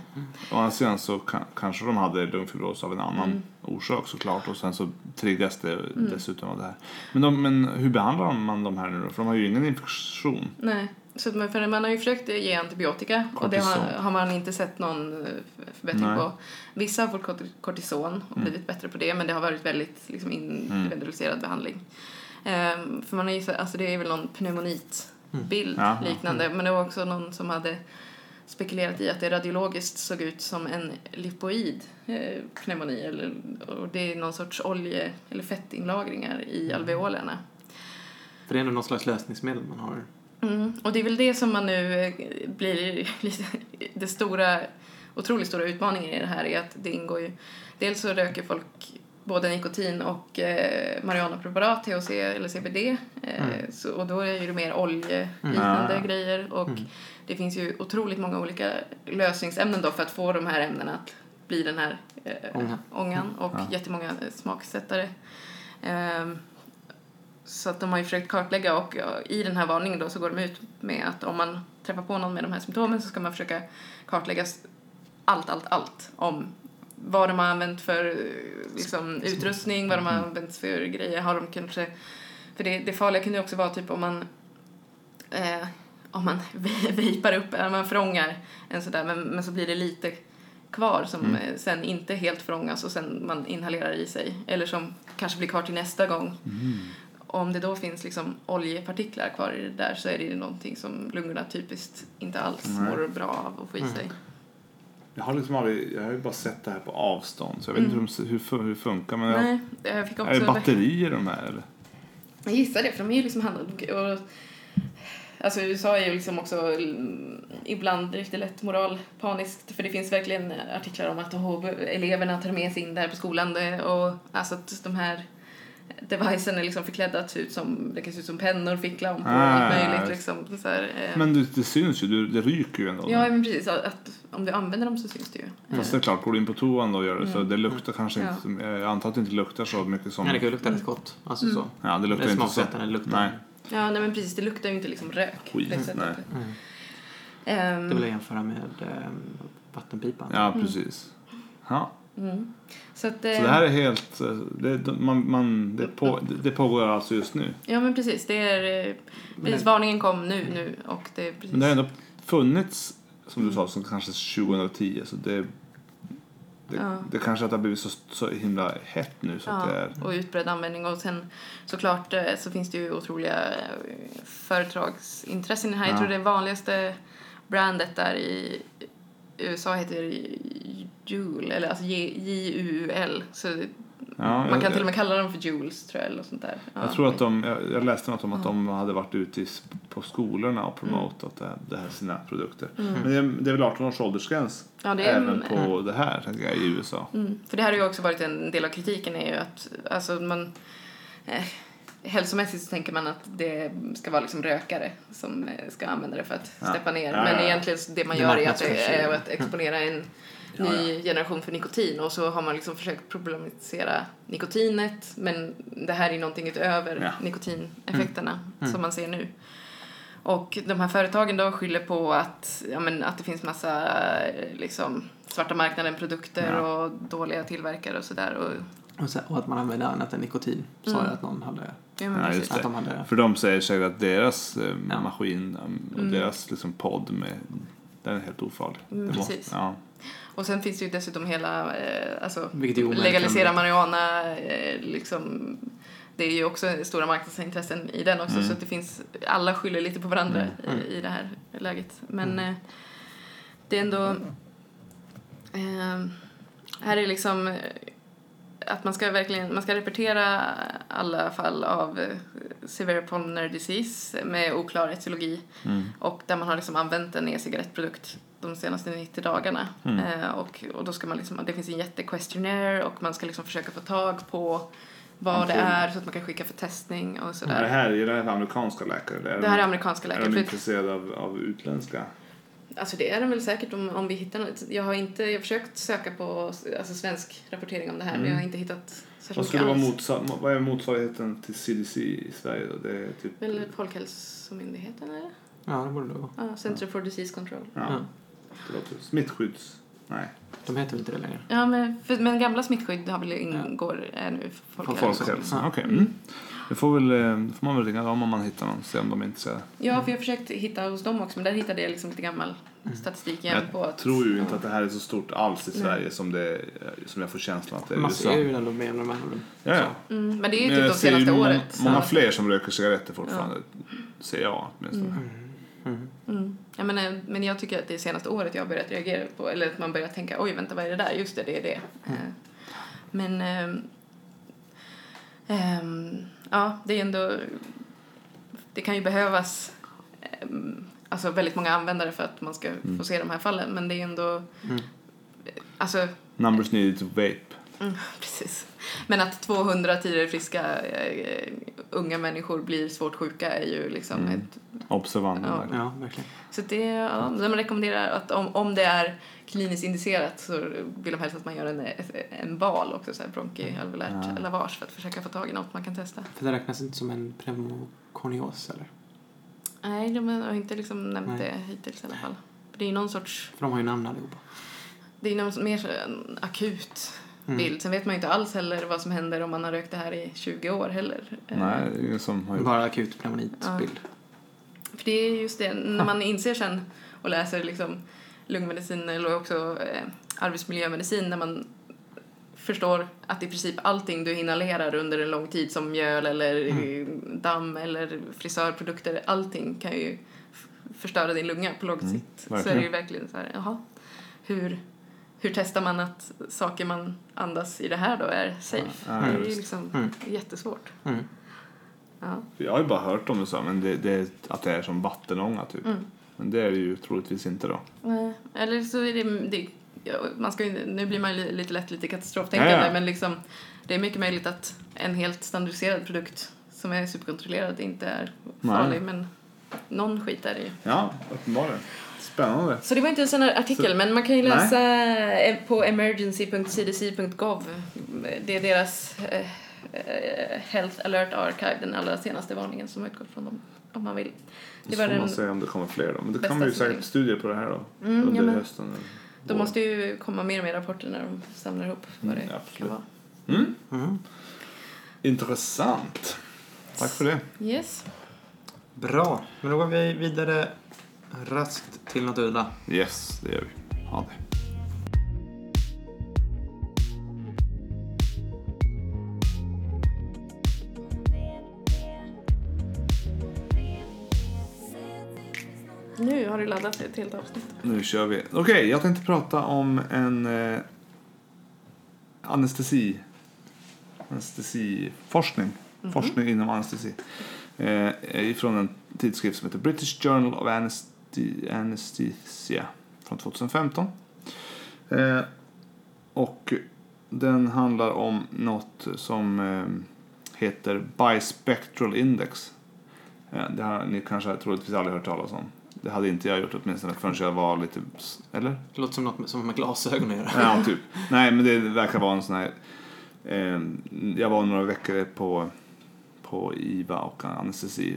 Å andra sidan så kan, kanske de hade lungfibros av en annan Mm. orsak såklart och sen så triggas det dessutom av det här. Men, de, men hur behandlar man de här nu då? För de har ju ingen infektion. nej. Så man, för man har ju försökt ge antibiotika och det har, Kortison. har man inte sett någon eh, förbättring Nej. på. Vissa har fått korti- kortison och blivit bättre på det men det har varit väldigt liksom, individualiserad behandling. Ehm, för man har ju, så- alltså det är väl någon pneumonitbild Jaha. liknande men det var också någon som hade spekulerat i att det radiologiskt såg ut som en lipoid eh, pneumoni eller, och det är någon sorts olje eller fettinlagringar i alveolerna. För det är ändå någon slags lösningsmedel man har. Mm. Och det är väl det som man nu eh, blir [laughs] lite, det stora, otroligt stora utmaningen i det här är att det ingår ju, dels så röker folk både nikotin och eh, marijuanapreparat, THC eller CBD. Eh, så, och då är ju det mer oljeliknande Mm. grejer och det finns ju otroligt många olika lösningsämnen då för att få de här ämnena att bli den här eh, Ånga. ångan och Ja. jättemånga eh, smaksättare. Ehm, så att de har ju försökt kartlägga och i den här varningen då så går de ut med att om man träffar på någon med de här symptomen så ska man försöka kartlägga allt, allt, allt om vad de har använt för eh, liksom, utrustning, vad de har använt för grejer. Har de kanske... För det, det farliga kan ju också vara typ om man eh, om man [laughs] vejpar upp, eller man frångar en sådär men, men så blir det lite kvar som eh, sen inte helt frångas och sen man inhalerar i sig. Eller som kanske blir kvar till nästa gång. Om det då finns liksom oljepartiklar kvar i det där så är det någonting som lungorna typiskt inte alls mår bra av att få i sig. Jag har liksom aldrig, jag har ju bara sett det här på avstånd så jag vet inte hur, hur, det funkar. Men jag, Nej, jag fick är det också... batterier de här eller? Jag gissar det, för de är ju liksom handlade och Alltså USA är ju liksom också mm, ibland lite lätt moralpaniskt för det finns verkligen artiklar om att oh, eleverna tar med sig in där på skolan och alltså att de här devicen är liksom förklädda att se ut som, det kan se ut som pennor, ficklampor och Ah, allt möjligt liksom. Så här, eh. Men det, det syns ju, det, det ryker ju ändå. Ja, men precis. Att, att om du använder dem så syns det ju. Fast det är klart, går du in på toan då och gör det så det luktar kanske Ja. inte, jag antar att det inte luktar så mycket som... Ja, det kan ju lukta rätt gott. Alltså så. Ja, det luktar det är inte så... det luktar. Nej, Ja, nej men precis. Det luktar ju inte liksom rök. Skit, nej. Mm. Ehm, Det vill jag jämföra med eh, vattenpipan. ja precis. Ja. mm. Så att... Så eh, det här är helt, eh, det, man, man, det, på, det pågår alltså just nu. Ja, men precis. Det är... eh, Precis, varningen kom nu, nu och det är precis... Men det har ändå funnits, som du sa, som kanske 2010 så det, det, Ja. det kanske att det har blivit så, så himla hett nu så att det Ja, är... och utbredd användning. Och sen såklart så finns det ju otroliga företagsintressen här. Jag Ja. tror det vanligaste brandet där i USA heter Juul, eller alltså J-U-U-L. Så Ja, Man jag- kan till och med kalla dem för Jules tror jag eller sånt där. Jag Ja, tror att de, jag, jag läste något om att de hade varit ute på skolorna och Mm. promotat det, det här, sina produkter. Men det är, det är väl 18 års åldersgräns Ja, det är även en- på det här tänker jag, i USA. Mm. För det här har ju också varit en del av kritiken är ju att alltså man eh, hälsomässigt så tänker man att det ska vara liksom rökare som eh, ska använda det för att Ja. steppa ner. Ja, Men ja, ja. egentligen det man Det gör är att, ju. är att exponera en Ja, ny generation för nikotin och så har man liksom försökt problematisera nikotinet men det här är någonting utöver Ja. nikotineffekterna som man ser nu. Och de här företagen då skyller på att, ja, men att det finns massa eh, liksom, svarta marknaden produkter Ja. och dåliga tillverkare och sådär. Och, Och, så, och att man använder annat än nikotin. Sa Mm. jag att någon hade. ja, men Att de hade. För de säger sig att deras eh, Ja. maskin um, och Mm. deras liksom, podd med, den är helt ofarlig. Mm, Det precis. ja. Och sen finns det ju dessutom hela, eh, alltså legalisera marijuana, eh, liksom, det är ju också stora marknadsintressen i den också Mm. så det finns, alla skyller lite på varandra Mm. i, i det här läget. Men eh, det är ändå, eh, här är liksom att man ska verkligen, man ska rapportera alla fall av severe pulmonary disease med oklar etiologi Mm. och där man har liksom använt en e-cigarettprodukt de senaste 90 dagarna. Mm. Eh, och, och då ska man liksom, det finns en jätte-questionnaire och man ska liksom försöka få tag på vad det Ampull. är så att man kan skicka för testning och Är det sådär. här, är det här amerikanska läkare? eller Det här är de- amerikanska Är läkare. de För, intresserade av, av utländska? alltså det är de väl säkert om, om vi hittar något. Jag har inte, jag har försökt söka på alltså, svensk rapportering om det här men Mm. jag har inte hittat Vad, skulle vara motsa- vad är motsvarigheten till CDC i Sverige då? Det är typ... Väl Folkhälsomyndigheten eller? Ja, det borde det vara. Ja, Center for Disease Control. Ja, Ja. Det låter... Smittskydds... Nej. De heter väl inte det längre? Ja, men, för, men gamla smittskydd har väl ingår, är nu Folkhälsomyndigheten. Folkhälsan, Ja. okej. Mm. Det får, väl, eh, får man väl ringa dem om man hittar någon, se om de är intresserade. Ja, för jag försökte hitta hos dem också, men där hittade jag liksom lite gammal statistik igen Jag på att... tror ju inte att det här är så stort alls i Nej. Sverige som, det, som jag får känslan att det är i Man USA. ser ju ändå mer med Ja, ja. Mm, men det är ju Men typ de senaste många, året. Många så- fler som röker cigaretter fortfarande, ser jag åtminstone. Mm. Mm. Ja, men, men jag tycker att det senaste året jag har börjat reagera på, eller att man börjar tänka oj vänta vad är det där, just det, det är det. Mm. Eh, Men ehm, ehm, ja, det är ändå, det kan ju behövas ehm, alltså väldigt många användare för att man ska Mm. få se de här fallen, men det är ändå, Mm. alltså Numbers needed to vape. Mm, [laughs] precis. Men att 200 tidigare friska eh, unga människor blir svårt sjuka är ju liksom Mm. ett... Observant. Ja. Ja. Verkligen. Så det, ja, de rekommenderar att om, om det är kliniskt indicerat så vill de helst att man gör en, en bal också, så här bronkialveolärt Ja. lavage för att försöka få tag i något man kan testa. För det räknas inte som en pneumokonios eller? Nej, de har inte liksom nämnt Nej. det hittills i alla fall. Det är någon sorts, För de har ju namn allihopa. det är någon mer akut Mm. bild. Sen vet man ju inte alls heller vad som händer om man har rökt det här i 20 år heller. Nej, det är som har Bara akut pneumonitbild. För det är just det, när man inser sen och läser liksom lungmedicin eller också eh, arbetsmiljömedicin när man förstår att i princip allting du inhalerar under en lång tid som mjöl eller eh, damm eller frisörprodukter, allting kan ju förstöra din lunga på lång Mm, sikt. så är det ju verkligen så här, jaha, hur, hur testar man att saker man andas i det här då är safe? Ja, det är ju liksom Mm. jättesvårt. Mm. Ja. Jag har ju bara hört om det så, men det, det, att det är som vattenånga typ. Mm. Men det är det ju troligtvis inte då. Nej, eller så är det, det man ska nu blir man ju li- lite lätt lite katastroftänkande Ja, ja. men liksom det är mycket möjligt att en helt standardiserad produkt som är superkontrollerad inte är Nej. farlig men någon skit är det ju. Ja, uppenbarligen. Spännande. Så det var inte en sån här artikel Så- men man kan ju läsa eh, på emergency.cdc.gov. Det är deras eh, eh, Health Alert Archive, den allra senaste varningen som utgår från dem om man vill. Det Så var får man se om det kommer fler då. Men det kommer ju säkert studier på det här då. Mm, under ja, hösten. de måste ju komma mer och mer rapporter när de samlar ihop vad det Mm, kan vara. Mm. Mm. Intressant. Tack för det. Yes. Bra, men då går vi vidare raskt till något udda. Yes, det gör vi. Ha det. Nu har du laddat ett helt avsnitt. Nu kör vi. Okej, jag tänkte prata om en eh, anestesi anestesiforskning. Forskning inom anestesi. Eh, ifrån en tidskrift som heter British Journal of Anesthe- Anesthesia från 2015. Eh, och den handlar om något som eh, heter Bispectral Index. Eh, det har ni kanske troligtvis aldrig hört talas om. Det hade inte jag gjort åtminstone förrän jag var lite... Eller? Det låter som något som med glasögon att göra. Ja, [laughs] typ. Nej, men det verkar vara en sån här... Eh, jag var några veckor på, på IVA och anestesi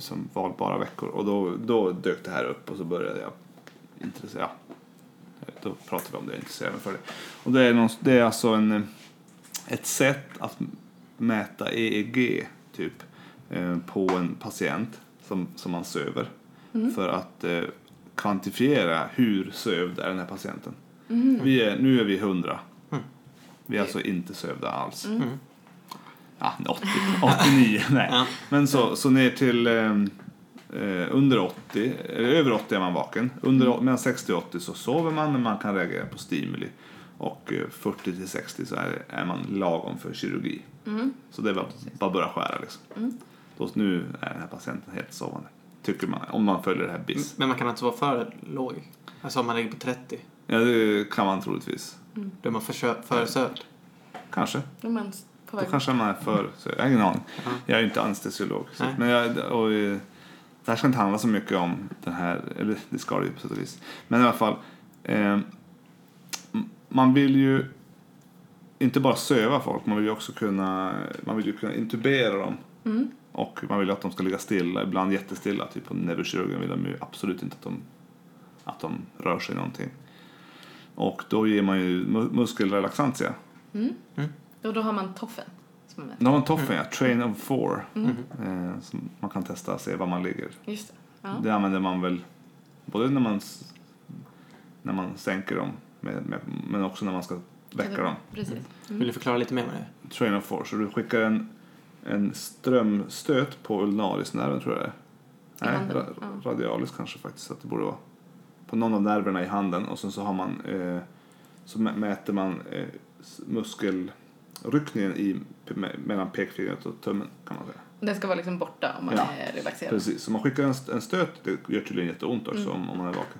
som valbara veckor och då, då dök det här upp och så började jag intressera. Då pratade vi om det och intresserade mig för det. Och det är, någon, det är alltså en, ett sätt att mäta EEG typ eh, på en patient som, som man söver för att eh, kvantifiera hur sövd är den här patienten. Vi är, nu är vi 100. Vi är alltså inte sövda alls. Ja, 80, 89, nej. Ja. Men så, så ner till eh, eh, under 80, eller över 80 är man vaken. Under, Mellan 60 och 80 så sover man men man kan reagera på stimuli. Och eh, 40 till 60 så är, är man lagom för kirurgi. Så det är bara, bara börja skära liksom. Då, nu är den här patienten helt sovande. Tycker man, om man följer det här BIS. Men man kan alltså vara för låg. Alltså om man ligger på 30. Ja, det kan man troligtvis. Då är man för, för sövd. Kanske. Då är man på Då kanske man är för... Så jag har ingen aning. Ja. Jag är ju inte anestesiolog. Så, men jag, och, eh, det här ska inte handla så mycket om den här, eller det ska det ju på sätt och vis. Men i alla fall, eh, man vill ju inte bara söva folk, man vill ju också kunna, man vill ju kunna intubera dem. Mm. Och man vill att de ska ligga stilla, ibland jättestilla. Typ på neurokirurgen vill de ju absolut inte att de, att de rör sig någonting. Och då ger man ju mu- muskelrelaxantia. Och då har man toffen. Som är med. De har en toffen, ja. Train of four. Mm. Eh, som man kan testa och se var man ligger. Just det. Ja. Det använder man väl både när man, när man sänker dem med, med, men också när man ska väcka dem. Precis. Vill du förklara lite mer med det? Train of four. Så du skickar en, en strömstöt på ulnarisnerven tror jag det är. Nej, ra, ja. radialis kanske faktiskt att det borde vara. På någon av nerverna i handen och sen så har man eh, så mä- mäter man eh, s- muskelryckningen i, me, mellan pekfingret och tummen kan man säga. Den ska vara liksom borta om man Ja, är relaxerad. Precis, så man skickar en, en stöt, det gör tydligen jätteont också om, om man är vaken.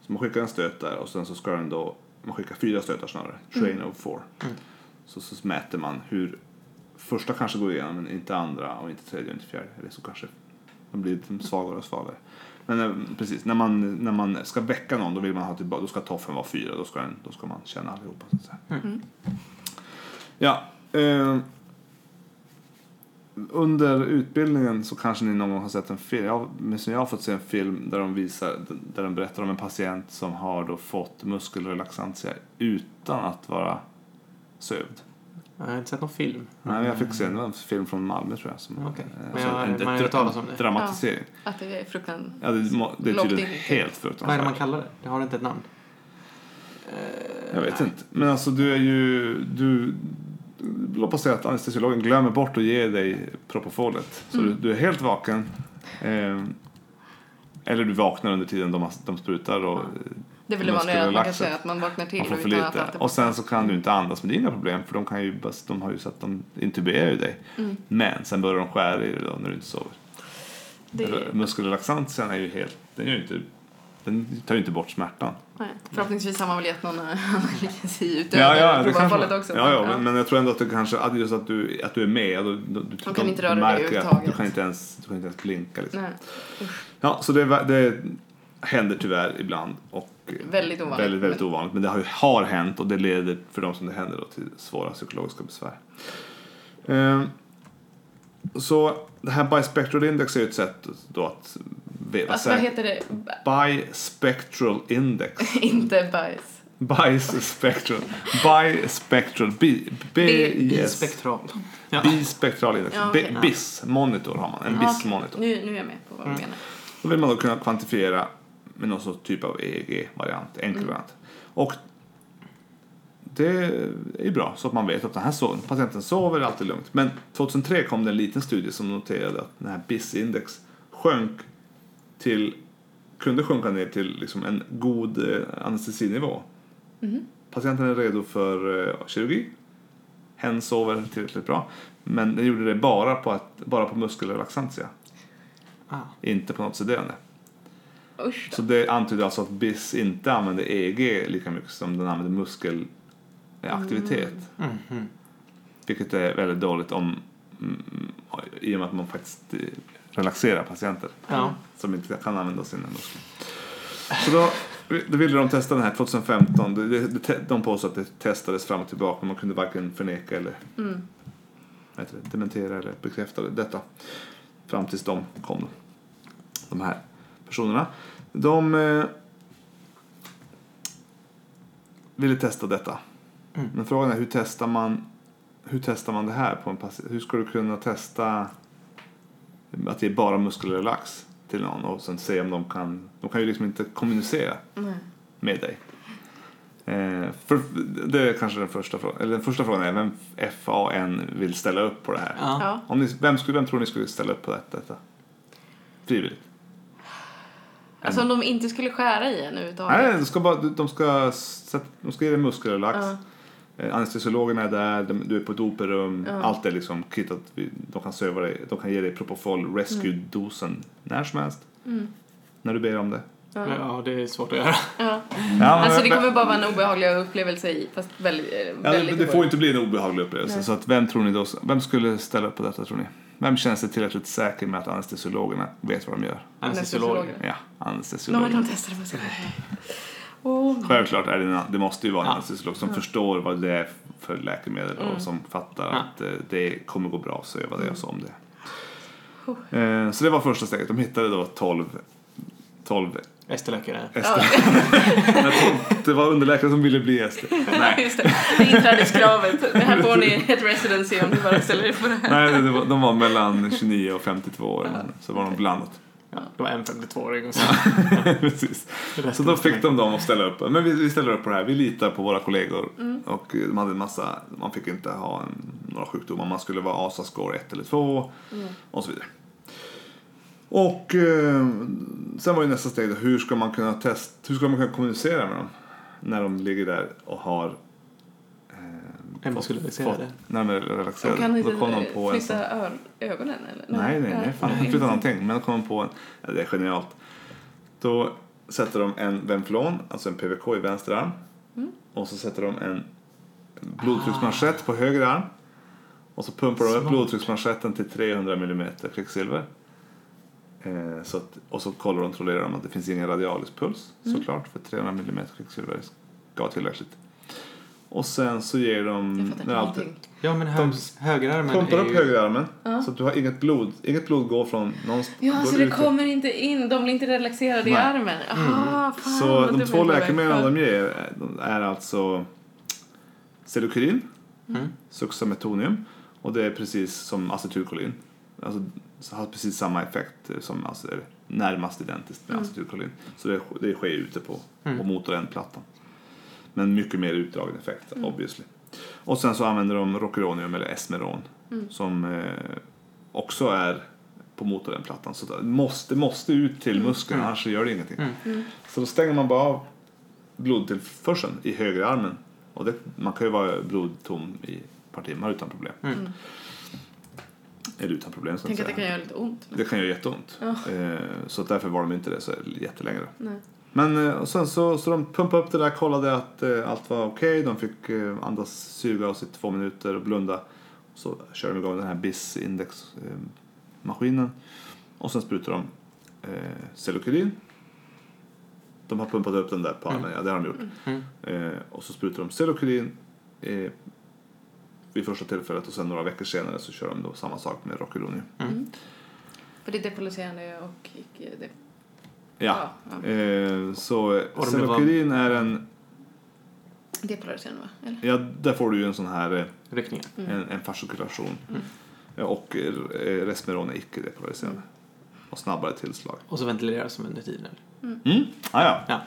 Så man skickar en stöt där och sen så ska den då, man skickar fyra stötar snarare, train of four. Så, så mäter man hur första kanske går igenom men inte andra och inte tredje och inte fjärde. Eller så kanske de blir lite svagare och svagare. Men eh, precis, när man, när man ska väcka någon då vill man ha tillbaka, då ska toffen vara fyra, då ska, den, då ska man känna allihopa så att säga. Ja, eh, under utbildningen så kanske ni någon gång har sett en film. Jag, jag har fått se en film där de visar, där de berättar om en patient som har då fått muskelrelaxantia utan att vara sövd. Jag har inte sett någon film. Nej, men jag fick se en film från Malmö tror jag. Som. Okej. eh, Men jag har- en- man har hört talas om det. Dramatisering. Att det är fruktansvärt. Ja, det, det är tydligen helt Vad är det fruktansvärt. man kallar det? Det har inte ett namn. Jag vet inte. Men alltså du är ju... Du, oss säga att anestesiologen glömmer bort att ge dig propofolet. Så Mm. du, du är helt vaken. Eh, eller du vaknar under tiden de, de sprutar och Det är väl det vanliga att man kan säga att man vaknar till man får för lite. är Och sen så kan du inte andas är inga problem för de, kan ju, de har ju så att de intuberar ju dig. Mm. Men sen börjar de skära i dig då när du inte sover. Det är, Muskelrelaxantian är ju helt... Den, gör ju inte, den tar ju inte bort smärtan. nej. Förhoppningsvis har man väl gett någon [laughs] analgesi utöver Ja, ja, det kanske, också. ja, ja, Men, men jag tror ändå att du kanske, att just att du, att du är med, du, du, du, De kan inte röra dig överhuvudtaget. Du kan inte ens, du kan inte ens blinka liksom. Ja, så det, det händer tyvärr ibland och Väldigt ovanligt. väldigt, väldigt ovanligt. Men det har, ju, har hänt och det leder för de som det händer då till svåra psykologiska besvär. Ehm, så det här bispectral index är ju ett sätt då att veta Alltså vad heter det? Bispectral index. [laughs] Inte bajs. Bispectral. Bispectral. B, B, yes. Spektral. Ja. Bispektral index. Ja, B- okej. Ja. BIS monitor har man. En Ja, BIS okej. monitor. Nu, nu är jag med på vad du menar. Då vill man då kunna kvantifiera med någon sorts typ av EEG-variant, enkel variant. Och det är bra så att man vet att den här so patienten sover, är alltid lugnt. Men 2003 kom det en liten studie som noterade att den här BIS-index sjönk till, kunde sjunka ner till liksom en god eh, anestesinivå. Patienten är redo för eh, kirurgi hen sover tillräckligt bra. Men den gjorde det bara på, att, bara på muskelrelaxantia, Ah. inte på något sederande. Så det antyder alltså att BIS inte använder EEG lika mycket som den använder muskelaktivitet. Mhm. Vilket är väldigt dåligt om, mm, i och med att man faktiskt relaxerar patienter Ja. som inte kan använda sina muskler. Så då, då ville de testa den här 2015. Det- det- det- De påstod att det testades fram och tillbaka. Man kunde varken förneka eller Mm. heter det, dementera eller bekräfta detta. Fram tills de kom. De här personerna. De eh, ville testa detta. Mm. Men frågan är hur testar man hur testar man det här på en patient? Hur ska du kunna testa att ge bara muskelrelax till någon och sen se om de kan, de kan ju liksom inte kommunicera Nej. med dig. Eh, för det är kanske den första frågan. Eller den första frågan är vem FAN vill ställa upp på det här? Ja. Om ni, vem, skulle, vem tror ni skulle ställa upp på detta? detta? Frivilligt? Alltså om de inte skulle skära i en överhuvudtaget. Nej, de ska, bara, de ska, sätta, de ska ge dig muskelrelax. Ja. Eh, Anestesiologerna är där, de, du är på ett operum. Ja. Allt är liksom kittat. De kan söva dig, de kan ge dig Propofol Rescue-dosen när som helst. Mm. När du ber om det. Ja. ja, det är svårt att göra. Ja. Ja, Alltså det kommer bara vara en obehaglig upplevelse i, fast väldigt, eh, Ja, väldigt det, det får inte bli en obehaglig upplevelse. Nej. Så att vem tror ni då, vem skulle ställa upp på detta tror ni? Vem känner sig tillräckligt säker med att anestesiologerna vet vad de gör? Anestesiolog. Ja, anestesiologer. de testade på sig. Oh. Självklart är det, en, det måste ju vara en Ja. anestesiolog som förstår vad det är för läkemedel Mm. och som fattar Ja. att eh, det kommer gå bra att söva det Mm. och så om det. Eh, Så det var första steget. De hittade då 12 12 ST-läkare. Ester. [laughs] Tror det var underläkare som ville bli Ester. [laughs] Nej. Just det. Det är inträdeskravet. Det här får ni ett residency om ni bara ställer er på det här. Nej, det var, de var mellan 29 och 52 år. Så var de blandat. Ja, det var en 52-åring och så. [laughs] Precis. Så då fick de dem att ställa upp. Men vi, vi ställer upp på det här. Vi litar på våra kollegor. Mm. Och de hade en massa, man fick inte ha en, några sjukdomar. Man skulle vara ASA-score 1 eller 2 Mm. och så vidare. Och eh, sen var ju nästa steg då, hur ska man kunna testa, hur ska man kunna kommunicera med dem? När de ligger där och har En fått- muskulariserade. fått- När de är De relaxerade. kan inte Då kom de på en sån flytta ögonen eller? Nej, nej, nej. Fan, nej. flytta någonting. Men då kom de på en, ja, det är genialt. Då sätter de en Venflon, alltså en PVK i vänster arm. Mm. Och så sätter de en blodtrycksmanschett på höger arm. Och så pumpar de upp blodtrycksmanschetten till 300 mm kvicksilver. Eh, så att, och så kollar och kontrollerar de att det finns ingen radialispuls Mm. såklart. För 300 mm kvicksilver ska vara tillräckligt. Och sen så ger de... Jag fattar när inte allt- någonting. Ja, men hög, högerarmen Pumpar upp ju... högerarmen Ja. så att du har inget blod. Inget blod går från någonstans. Ja, så det ut- kommer inte in. De blir inte relaxerade i Nej. armen. Aha, fan. Så de två läkemedlen de ger är- de alltså Celucurin, Mm. Suxametonium och det är precis som acetylkolin. Alltså så har precis samma effekt som alltså, är närmast identiskt med Mm. acetylkolin. Så det, det sker ute på, Mm. på motorändplattan. Men mycket mer utdragen effekt Mm. obviously. Och sen så använder de Rocuronium eller Esmeron Mm. som eh, också är på motorändplattan. Så det måste, måste ut till muskeln Mm. annars så gör det ingenting. Mm. Mm. Så då stänger man bara av blodtillförseln i högerarmen. Och det, man kan ju vara blodtom i ett par timmar utan problem. Mm. Mm. Eller utan problem Tänk att det kan göra lite ont. Det kan göra jätteont. Ja. Eh, så därför var de inte det så jättelänge. Nej. Men eh, och sen så, så de pumpade upp det där, kollade att eh, allt var okej. De fick eh, andas, suga oss i två minuter och blunda. Så kör de igång den här BIS-index-maskinen. och sen sprutar de eh, Celucurin. De har pumpat upp den där på armen, ja det har de gjort. Mm. Eh, och så sprutar de Celucurin eh, vid första tillfället och sen några veckor senare så kör de då samma sak med Rocuronium. Mm. För det är depolariserande och. Det... Ja. ja. Eh, så Celucurin är en, Depolariserande va? Eller? ja där får du ju en sån här eh, Ryckningar. Mm. en, en fascikulation. Mm. Ja, och eh, Resmeron är icke depolariserande. Och snabbare tillslag. Och så ventileras som under tiden. Mm. Ah, ja. Ja.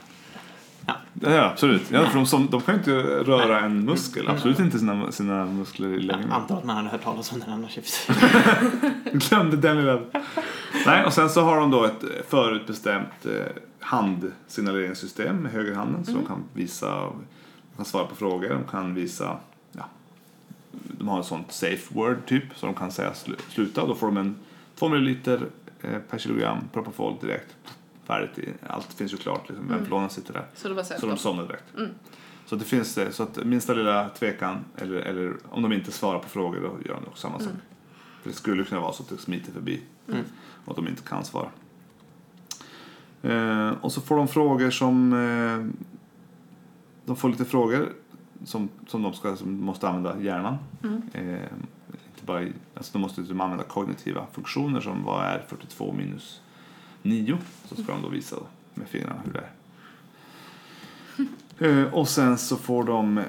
Ja. Ja, absolut. Ja, för de, som, de kan ju inte röra Nej. en muskel. Absolut inte sina, sina muskler i Jag längden. antar att man hade hört talas om den annars. [laughs] Glömde den lilla... Nej, och sen så har de då ett förutbestämt eh, handsignaleringssystem med högerhanden. Så de kan visa, de kan svara på frågor, de kan visa ja, de har ett sånt safe word typ så de kan säga slu, sluta då får de en 2 milliliter eh, per kilogram Propofol direkt. I- allt finns ju klart liksom, Mm. ventilatorn sitter där. Så det var Så de då. somnar direkt. Mm. Så det finns det, så att minsta lilla tvekan eller, eller om de inte svarar på frågor då gör de också samma sak. Mm. För det skulle kunna vara så att det smiter förbi Mm. och att de inte kan svara. Eh, och så får de frågor som eh, de får lite frågor som, som de ska, som måste använda hjärnan. Mm. Eh, inte bara, alltså de måste liksom använda kognitiva funktioner som vad är 42 minus 9. Så ska de då visa med fingrarna hur det är. Eh, och sen så får de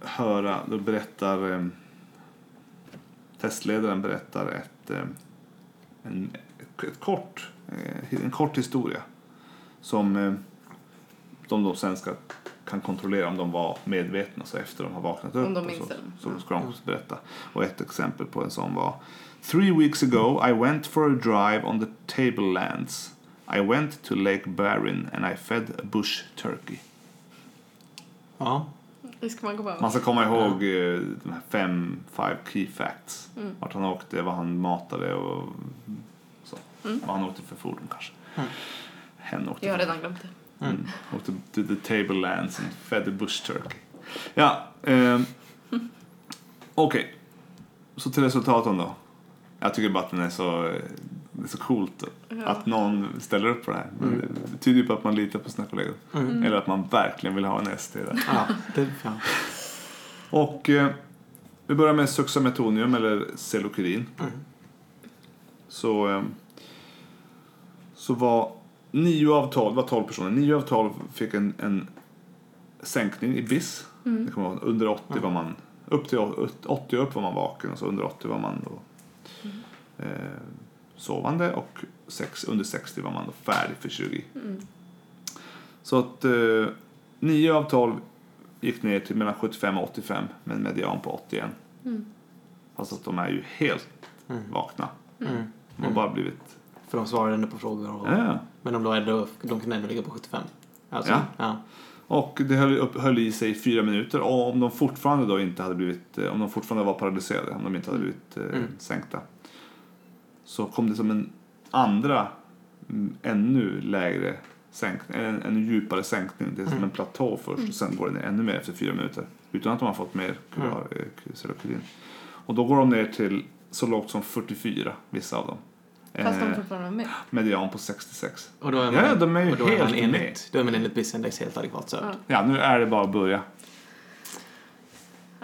höra, då berättar eh, testledaren berättar ett, eh, en, ett, ett kort, en kort historia som de då sen ska, kan kontrollera om de var medvetna så efter de har vaknat upp. Om de minns så, så ska de berätta. Och ett exempel på en sån var Three weeks ago I went for a drive on the tablelands. I went to Lake Barron and I fed a bush turkey. Ja. Det ska man gå på. Man ska komma ihåg eh, de här fem, five key facts. Mm. Vart han åkte, vad han matade och så. Mm. Vad han åkte för fordon kanske. Mm. Hen åkte Jag har redan glömt det. Mm. Åkte to the tablelands and fed the bush turkey. Ja, ehm, [laughs] okej. Så till resultaten då. Jag tycker bara att den är så, det är så coolt Ja. att någon ställer upp på det här. Mm. Det betyder ju på att man litar på sina kollegor. Mm. Eller att man verkligen vill ha en ST där. Ja, det, ja. Och eh, vi börjar med suxametonium eller Celokirin. Mm. Så, eh, så var nio av tolv, var 12 personer, nio av 12 fick en, en sänkning i BIS. Mm. Det kommer vara under 80 var man, upp till å- 80 upp var man vaken och så under 80 var man då eh, sovande och sex, under 60 var man då färdig för kirurgi. Mm. Så att eh, 9 av 12 gick ner till mellan 75 och 85 med en median på 81. Mm. Fast att de är ju helt Mm. vakna. Mm. De har bara blivit... För de svarade ändå på frågor. Och, Ja. Men de, då är då, de kan ändå ligga på 75. Alltså, Ja. ja. Och det höll, upp, höll i sig i fyra minuter och om de fortfarande då inte hade blivit, om de fortfarande var paralyserade, om de inte hade blivit eh, Mm. sänkta. Så kom det som en andra, mm, ännu lägre sänkning, en, en djupare sänkning. Det är som Mm. en platå först och sen går det ner ännu mer efter fyra minuter. Utan att de har fått mer Mm. eh, Seroquelin. Och då går de ner till så lågt som 44, vissa av dem. Fast de Eh, fortfarande var med. median på 66. Och då är man, Ja, de är ju och då är man helt enligt, Då är man enligt BIS-index helt adekvat. Ja. Ja, nu är det bara att börja.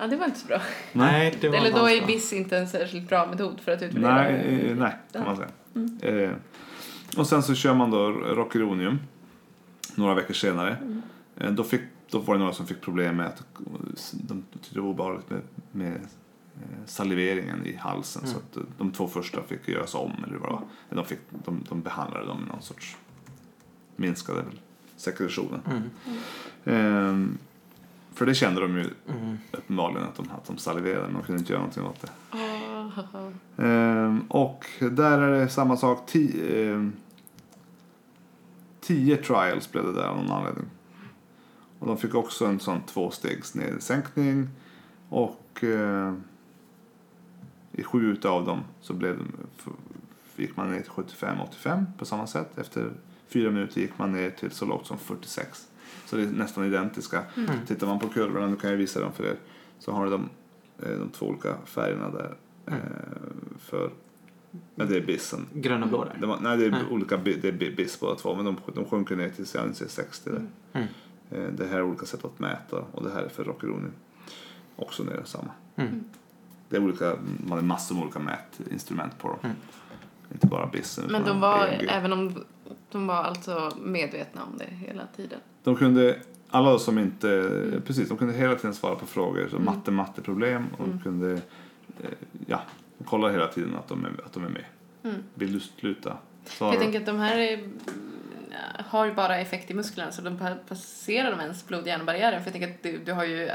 Ja, det var inte så bra. Nej, det var Eller då är. BIS inte en särskilt bra metod för att utvärdera. Nej, eh, nej kan man säga. Eh, och sen så kör man då Rockeronium några veckor senare. Eh, då, fick, då var det några som fick problem med att de tyckte det var obehagligt med, med eh, saliveringen i halsen. Mm. Så att eh, de två första fick göras om. Eller vad det var. De, fick, de, de behandlade dem med någon sorts minskade väl sekretionen. Mm. Ehm, för det kände de ju Mm. uppenbarligen att de, att de saliverade de kunde inte göra någonting åt det. Ah. Ehm, och där är det samma sak. Ti, ehm, tio trials blev det där av någon anledning. Och de fick också en sån tvåstegs nedsänkning. Och eh, i sju utav dem så blev de, gick man ner till 75-85 på samma sätt. Efter fyra minuter gick man ner till så lågt som 46. Så det är nästan identiska. Mm. Tittar man på kurvorna, nu kan jag visa dem för er, så har du de, eh, de två olika färgerna där. Mm. Eh, för, men det är bissen. Grön och blå där. Var, nej, det är Nej. olika det är bi- biss båda två, men de, de sjunker ner till jag ser 60 där. Mm. Eh, det här är olika sätt att mäta och det här är för Rockeroni. Också ner samma. Mm. Det är olika, man har massor med olika mätinstrument på dem. Mm. Inte bara bissen. Men de var, EMG. även om de var alltså medvetna om det hela tiden. De kunde, alla som inte, precis, de kunde hela tiden svara på frågor. Så Mm. matte, matteproblem och de Mm. kunde, eh, ja, de kollar hela tiden att de är, att de är med. Mm. Vill du sluta? För Svara. jag tänker att de här är, har ju bara effekt i musklerna så de pa- passerar de ens blod-hjärnbarriären. För jag tänker att du, du har ju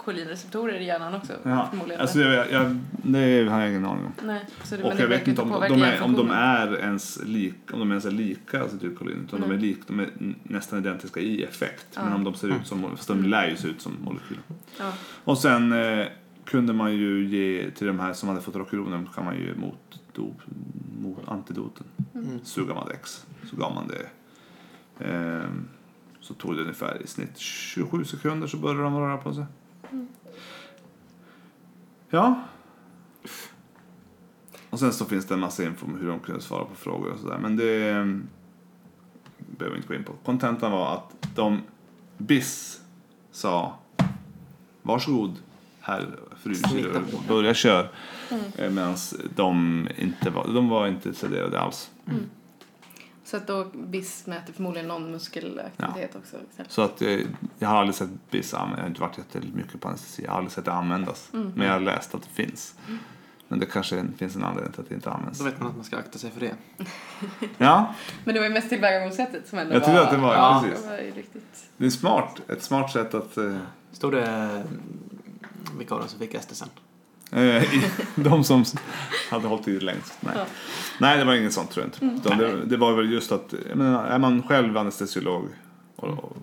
acetylkolinreceptorer i hjärnan också. Ja, förmodligen. alltså jag, jag, det har jag ingen aning om. Nej, så det, Och men jag vet inte om, de är, om de är ens lika, om de ens är lika acetylkolin, utan de är, Mm. lik, de är nästan identiska i effekt. Men Ja. om de ser ut som, fast de lär ju se ut som molekyler. Ja. Och sen eh, kunde man ju ge till de här som hade fått Rocuronen kan man ju mot, dop, mot antidoten. Mm. Sugamad X. Så gav man det. Ehm, så tog det ungefär i snitt 27 sekunder så började de röra på sig. Ja. Och sen så finns det en massa info om hur de kunde svara på frågor och sådär. Men det ehm, behöver vi inte gå in på. Kontentan var att de BIS sa varsågod herr fru börja kör. Mm. Medan de inte var, de var inte sedarade alls. Så att då BIS mäter förmodligen någon muskelaktivitet också. Exempel. Så att eh, jag har aldrig sett BIS. Jag har inte varit jättemycket på anestesi. Jag har aldrig sett det användas. Mm. Men jag har läst att det finns. Men det kanske finns en anledning till att det inte används. Då vet man att man ska akta sig för det. [laughs] Ja, Men det var ju mest tillvägagångssättet som ändå jag tyckte att det var, Ja. precis. Det var ju riktigt... Det är smart. Ett smart sätt att... Eh, Stod det mm, vilka av dem som fick sen? Eh, [laughs] de som hade hållit i längst. Nej. Ja. Nej, det var inget sånt tror jag inte. Mm. Det, det var väl just att, menar, är man själv anestesiolog och, och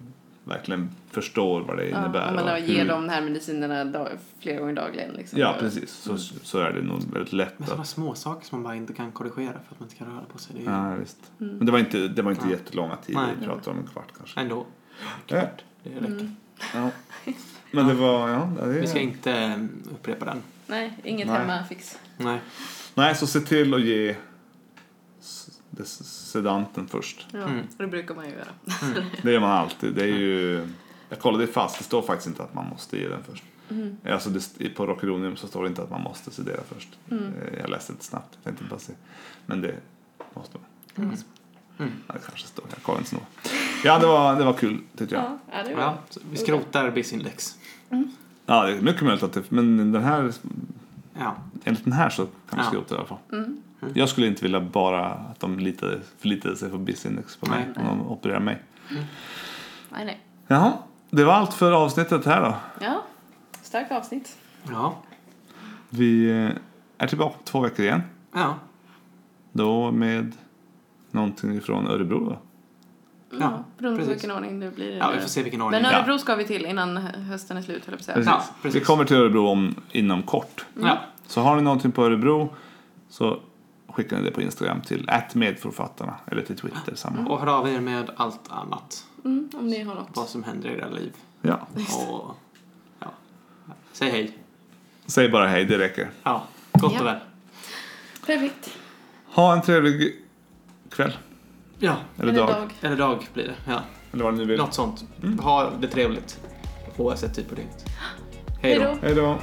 verkligen förstår vad det Ja, innebär. om man och ger hur- dem de här medicinerna dag, flera gånger dagligen. Liksom. Ja, precis. Så, så är det nog väldigt lätt Men att... sådana små saker som man bara inte kan korrigera för att man inte kan röra på sig. Det är ju Ja, visst. Mm. Men det var inte, det var inte Ja. jättelånga tider. Vi pratade om en kvart kanske. ändå. Ja. Det räcker. Mm. Ja. Men det var, ja. Det Vi ska är... inte mm, upprepa den. Nej, inget Nej. hemmafix. Nej. Nej, så se till att ge det- sedanten först. Ja, Mm. det brukar man ju göra. [laughs] Det gör man alltid. Det är ju... Jag kollade fast, det står faktiskt inte att man måste ge den först. Mm. Alltså det, på Rockeronium så står det inte att man måste sedera först. Mm. Eh, Jag läste lite snabbt, jag tänkte bara se. Men det måste man. Mm. Mm. Ja, det kanske står, jag kollar inte så. Ja, det var, det var kul tyckte jag. Ja, ja, det var Ja, så vi skrotar BIS-index. Ja, det är mycket möjligt att det, men den här, Ja. enligt den här så kan man Ja. skrota i alla fall. Mm. Jag skulle inte vilja bara att de litade, förlitade sig på BIS-index på mig Nej. om de opererar mig. Nej, nej. Jaha, det var allt för avsnittet här då. Ja, starkt avsnitt. Ja. Vi eh, är tillbaka om två veckor igen. Ja. Då med någonting från Örebro då. Ja, Ja, beroende på precis. vilken ordning det blir. ja, vi får se vilken ordning. Men Ja. Örebro ska vi till innan hösten är slut, höll jag på. Precis. Ja, precis. Vi kommer till Örebro om, inom kort. Ja. Så har ni någonting på Örebro så skickar ni det på Instagram till medförfattarna eller till Twitter. Samma. Och hör av er med allt annat. Mm, om ni har något. Vad som händer i era liv. Ja. Och ja. Säg hej. Säg bara hej, det räcker. Ja. Gott Ja. och väl. Perfekt. Ha en trevlig kväll. Ja. Eller, dag. Eller dag blir det. Ja. Eller vad ni nu vill. Något sånt. Mm. Ha det trevligt. Oavsett typ av dygnet. Hej då. Hej då.